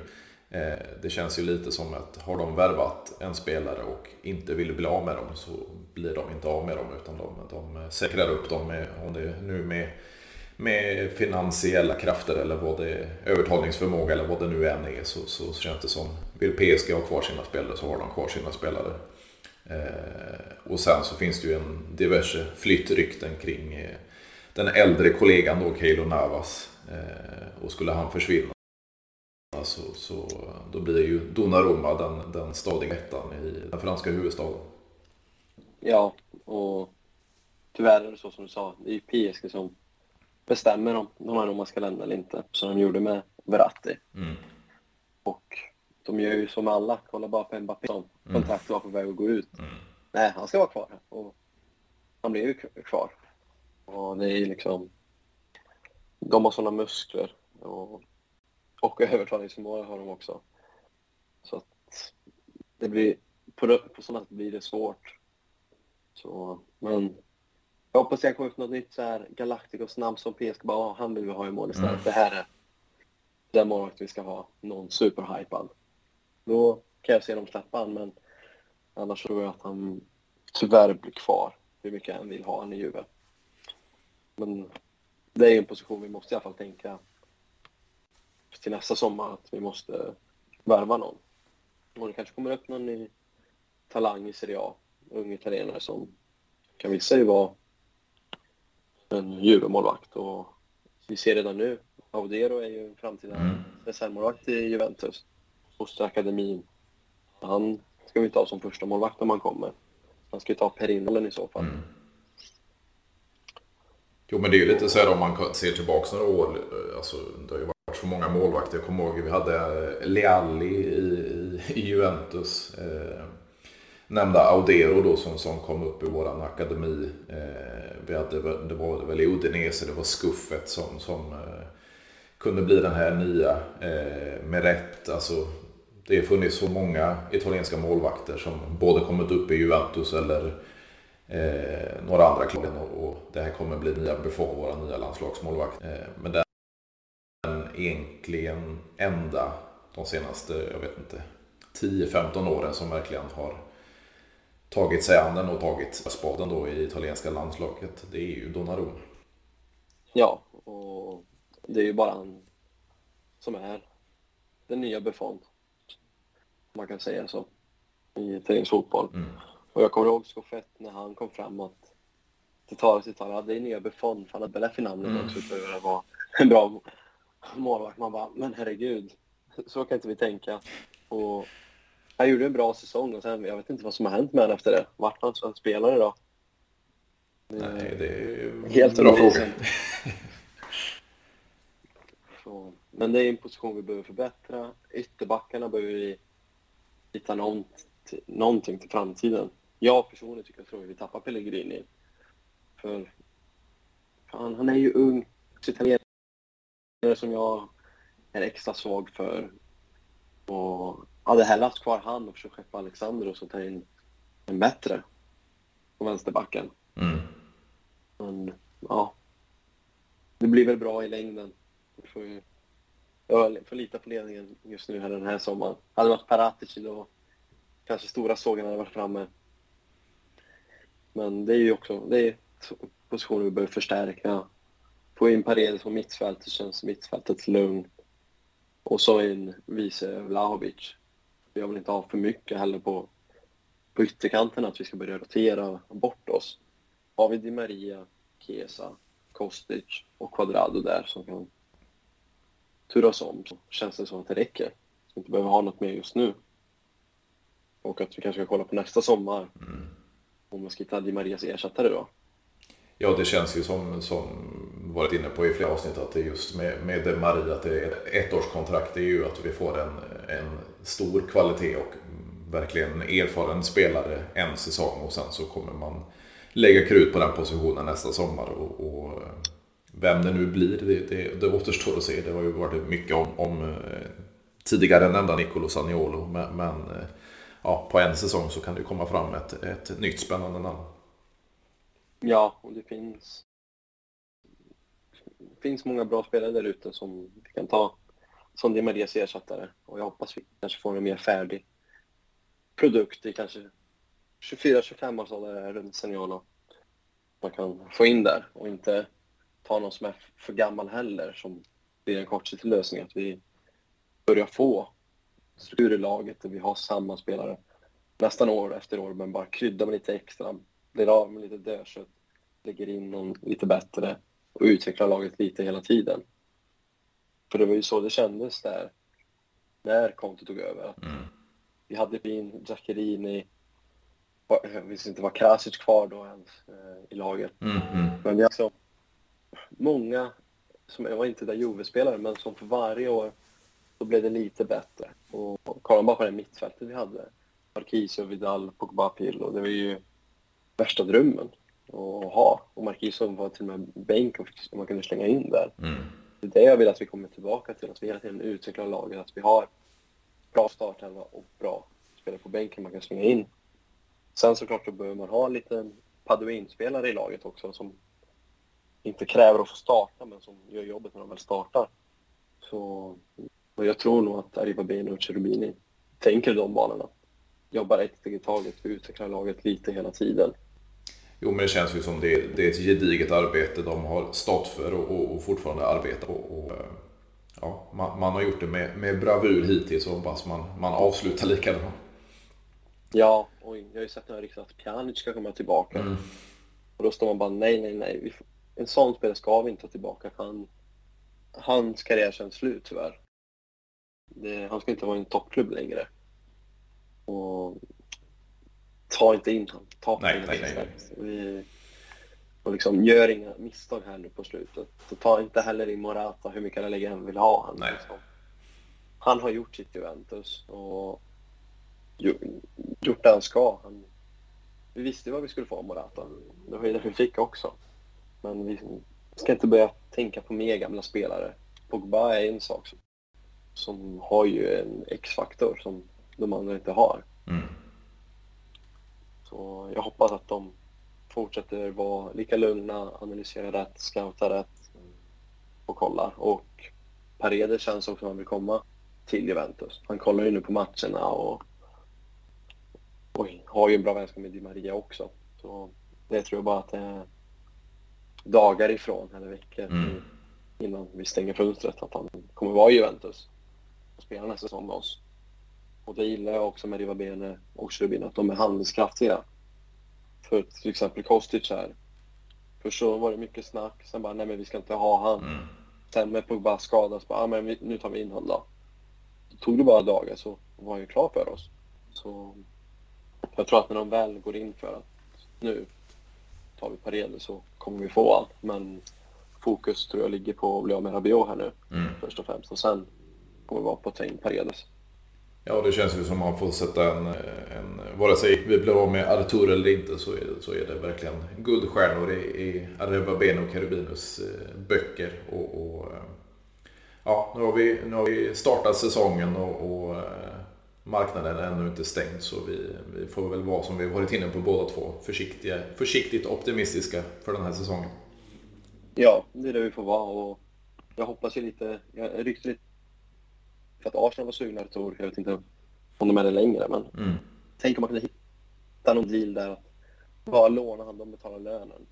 Eh, det känns ju lite som att har de värvat en spelare och inte vill bli av med dem så blir de inte av med dem utan de, de eh, säkrar upp dem med, om det nu med med finansiella krafter eller vad det är, övertalningsförmåga eller vad det nu än är så, så känns det som, vill PSG ha kvar sina spelare så har de kvar sina spelare. Eh, och sen så finns det ju en diverse flyttrykten kring eh, den äldre kollegan då, Keilo Navas. Eh, och skulle han försvinna så, så då blir ju Donnarumma den, den stadiga ettan i den franska huvudstaden. Ja, och tyvärr är det så som du sa, det är ju PSG som bestämmer om man ska lämna eller inte, som de gjorde med Verratti. Mm. Och de gör ju som alla, kolla bara på Mbappé som mm. kontraktet var på väg att gå ut. Mm. Nej, han ska vara kvar. Och han blev ju kvar. Och det är ju liksom... De har sådana muskler. Och, och övertalningsförmåga har de också. Så att det blir... På, på sådana sätt blir det svårt. Så, men jag hoppas jag kommer upp något nytt så här Galacticos namn som PSG bara, han vill vi ha i mål istället. Mm. Det här är den målvakt vi ska ha. Någon superhypad. Då kan jag se dem släppa han, men annars tror jag att han tyvärr blir kvar. Hur mycket han vill ha han i Juve. Men det är en position vi måste i alla fall tänka till nästa sommar att vi måste värva någon. Och det kanske kommer upp någon ny talang i Serie A, ung italienare som kan visa sig vara en Juve-målvakt och vi ser redan nu, Audero är ju en framtida mm. reservmålvakt i Juventus. Fosterakademin. Han ska vi ta som första målvakt om han kommer. Han ska ju ta Perinollen i så fall. Mm. Jo men det är ju lite så här om man ser tillbaka några år. Alltså, det har ju så många målvakter. Jag kommer ihåg vi hade eh, Lealli i, i, Juventus. Eh, nämnda Audero då som, som kom upp i våran akademi. Eh, vi hade, det var väl i Udinese, det var Skuffet som, som eh, kunde bli den här nya eh, med rätt. Alltså, det har funnits så många italienska målvakter som både kommit upp i Juventus eller eh, några andra klubbar och, och, det här kommer bli nya Buffon, våra nya landslagsmålvakt. Eh, men det egentligen enda de senaste, jag vet inte, 10-15 åren som verkligen har tagit sig an den och tagit spaden då i italienska landslaget, det är ju Donnarumma. Ja, och det är ju bara han som är den nya Buffon. Man kan säga så. I italiensk fotboll. Mm. Och jag kommer ihåg så fett när han kom fram att till talet till talet, det är nya Buffon, för han hade Belef i namnet mm. också för att vara en bra målvakt. Man bara, men herregud, så kan inte vi tänka. Och han gjorde en bra säsong och sen, jag vet inte vad som har hänt med honom efter det. Vart han som spelare då? Nej, det är helt bra fråga. Så, men det är en position vi behöver förbättra. Ytterbackarna behöver vi hitta något, någonting till framtiden. Jag personligen tycker jag tror att vi tappar Pellegrini. För fan, han är ju ung. Italienare som jag är extra svag för. Och hade hellre haft kvar han och försökt skeppa Alexander och så ta in en bättre på vänsterbacken. Mm. Men ja, det blir väl bra i längden. Vi får ju, jag får lita på ledningen just nu här den här sommaren. Hade det varit Paratici då kanske stora sågen hade varit framme. Men det är ju också det är positioner vi behöver förstärka. Få in Paredes på mittfältet känns mittfältet lugnt. Och så in vice Vlahovic. Jag vill inte ha för mycket heller på, på ytterkanten att vi ska börja rotera bort oss. Har vi Di Maria, Chiesa, Kostic och Quadrado där som kan turas om så känns det som att det räcker. Så vi inte behöver ha något mer just nu. Och att vi kanske ska kolla på nästa sommar. Mm. Om vi ska hitta Di Marias ersättare då. Ja, det känns ju som, som varit inne på i flera avsnitt att det är just med, med det Marie, att det är ett årskontrakt. Det är ju att vi får en, en stor kvalitet och verkligen erfaren spelare en säsong och sen så kommer man lägga krut på den positionen nästa sommar. Och, och vem det nu blir, det, det, det återstår att se. Det har ju varit mycket om, om eh, tidigare nämnda Nicolo Saniolo. Men, men eh, ja, på en säsong så kan det komma fram ett, ett nytt spännande namn. Ja, och det finns, finns många bra spelare där ute som vi kan ta som Di Marias ersättare. Och jag hoppas vi kanske får en mer färdig produkt i kanske 24-25 års ålder runt Seniolo. Man kan få in där och inte ta någon som är för gammal heller som blir en kortsiktig lösning. Att vi börjar få struktur i laget där vi har samma spelare nästan år efter år men bara krydda med lite extra, blir av med lite dödkött, lägger in någon lite bättre och utvecklar laget lite hela tiden. För det var ju så det kändes där när Conte tog över. Mm. Vi hade Bin, Zaccherini, jag visste inte var Krasic kvar då ens eh, i laget. Mm, mm. Men också många, som jag var inte där Juve-spelare, men som för varje år så blev det lite bättre. Och kollar man bara på det mittfältet vi hade, Marquisio, Vidal, Pogba, Pirlo, det var ju värsta drömmen att ha. Och Marquisio var till och med bänk och man kunde slänga in där. Mm. Det är det jag vill att vi kommer tillbaka till, att vi hela tiden utvecklar laget, att vi har bra startelva och bra spelare på bänken man kan slänga in. Sen såklart så behöver man ha en liten Paduin-spelare i laget också som inte kräver att få starta men som gör jobbet när de väl startar. Så och jag tror nog att Arriva Bene och Cherubini tänker de banorna. Jobbar ett steg i taget, vi utvecklar laget lite hela tiden. Jo, men det känns ju som det, det är ett gediget arbete de har stått för och, och, och fortfarande arbetar på. Och, ja, man, man, har gjort det med, med bravur hittills och hoppas man, man avslutar likadant. Ja, och jag har ju sett några rykten att Pjanic ska komma tillbaka. Mm. Och då står man bara nej, nej, nej. en sån spelare ska vi inte ta tillbaka. Han, hans karriär känns slut tyvärr. Det, han ska inte vara i en toppklubb längre. Och ta inte in honom. Ta nej, nej, nej, nej. och liksom, gör inga misstag här nu på slutet. Så ta inte heller in Morata hur mycket lägga än vill ha honom. Liksom. Han har gjort sitt Juventus och gjort det han ska. Han, vi visste vad vi skulle få av Morata. Det var ju det vi fick också. Men vi ska inte börja tänka på mer gamla spelare. Pogba är en sak som, som har ju en X-faktor som de andra inte har. Mm. Så jag hoppas att de fortsätter vara lika lugna, analysera rätt, scouta rätt och kollar. Och Paredes känns också som han vill komma till Juventus. Han kollar ju nu på matcherna och, och har ju en bra vänskap med Di Maria också. Så det tror jag bara att det är dagar ifrån, eller veckor, mm. innan vi stänger fönstret, att han kommer vara i Juventus och spela nästa säsong med oss. Och det gillar jag också med Rivabene och Cherubin, att de är handlingskraftiga. För till exempel Kostic här. Först så var det mycket snack, sen bara nej men vi ska inte ha han. Mm. Sen med Pogba skadas, bara ah, men vi, nu tar vi in honom då. Då tog det bara dagar så var han ju klar för oss. Så jag tror att när de väl går in för att nu tar vi Paredes så kommer vi få allt. Men fokus tror jag ligger på att bli av med Rabiot här nu mm. först och främst. Och sen kommer vi vara på att ta in Paredes. Ja, det känns ju som att man får sätta en, eh, en vare sig vi blir av med Artur eller inte så är, så är det verkligen guldstjärnor i, i Arrebabeno och Carabinus eh, böcker. Och, och, eh, ja, nu har, vi, nu har vi startat säsongen och, och marknaden är ännu inte stängd så vi, vi får väl vara som vi varit inne på båda två, försiktiga, försiktigt optimistiska för den här säsongen. Ja, det är det vi får vara och jag hoppas ju lite, jag ryckte lite för att Arsenal var sugna Artur, jag vet inte om de är det längre men mm. tänk om man kunde hitta någon deal där att bara låna han, de betalar lönen.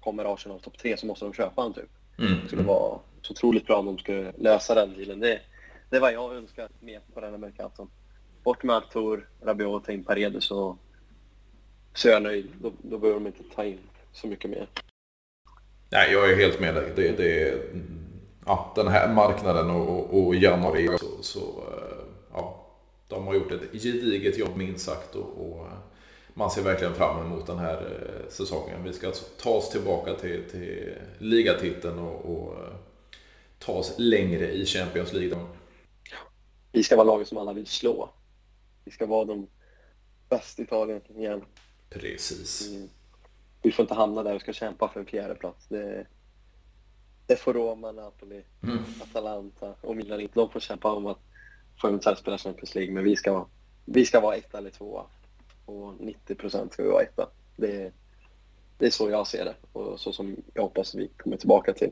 Kommer Arsenal topp tre så måste de köpa han typ. Mm. Det skulle vara så otroligt bra om de skulle lösa den dealen. Det, det är vad jag önskar mer på den här Mercaton. Bort med Artur, Rabiot, ta in Paredes och så är jag nöjd. Då, då behöver de inte ta in så mycket mer. Nej, jag är helt med dig. Det, det, ja, den här marknaden och, och, och januari så, så eh, ja, de har gjort ett gediget jobb minst sagt och, och, man ser verkligen fram emot den här eh, säsongen. Vi ska alltså ta oss tillbaka till, till ligatiteln och, och eh, ta oss längre i Champions League. Vi ska vara laget som alla vill slå. Vi ska vara de bästa i Italien igen. Precis. Mm. Vi får inte hamna där och ska kämpa för en fjärde plats. Det, det får Roma, Napoli, mm. Atalanta och Milan inte. De får kämpa om att få eventuellt spela Champions League, men vi ska, vi ska vara etta eller tvåa. Och 90 procent ska vi vara etta. Det, det är så jag ser det och så som jag hoppas vi kommer tillbaka till.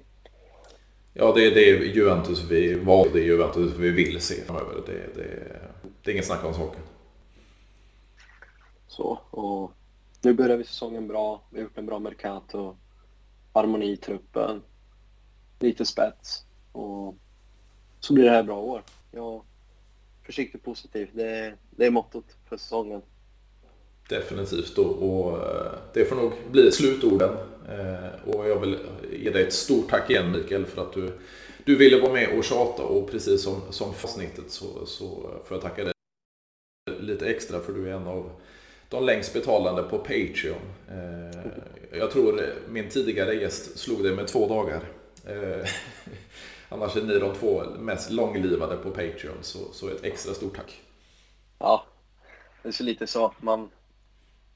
Ja, det, det är Juventus vi var det är Juventus vi vill se framöver. Det, det, det är inget snack om saken. Så, och nu börjar vi säsongen bra. Vi har gjort en bra Mercato. Harmoni i truppen lite spets. Och så blir det här bra år. Jag försiktigt positiv. Det, det är mottot för säsongen. Definitivt och, och det får nog bli slutorden. Eh, och jag vill ge dig ett stort tack igen Mikael för att du, du ville vara med och tjata och precis som, som avsnittet så, så får jag tacka dig lite extra för du är en av de längst betalande på Patreon. Eh, jag tror min tidigare gäst slog dig med två dagar. Eh, annars är ni de två mest långlivade på Patreon, så, så ett extra stort tack. Ja, det är så lite så. Man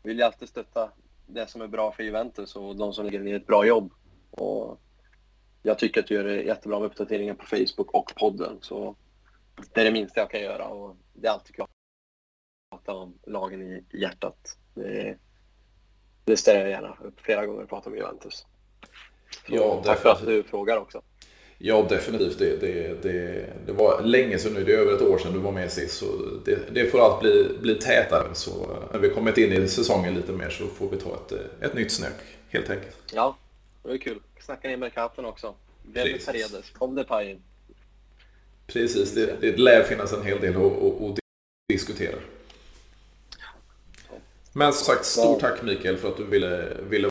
vill ju alltid stötta det som är bra för Juventus och de som lägger ner ett bra jobb. Och jag tycker att du gör det jättebra med uppdateringar på Facebook och podden. Så det är det minsta jag kan göra och det är alltid kul att prata om lagen i hjärtat. Det, det ställer jag gärna upp flera gånger och pratar om Juventus. Ja, tack för att du frågar också. Ja, definitivt. Det, det, det, det, var länge sedan nu. Det är över ett år sedan du var med sist. Så det, det får allt bli, bli tätare. Så när vi kommit in i säsongen lite mer så får vi ta ett, ett nytt snök, helt enkelt. Ja, det är kul. Snacka ner med katten också. Väldigt Paredes. Kom det Pajen. Precis, det, det lär finnas en hel del att, att diskutera. Men som sagt, stort tack Mikael för att du ville, ville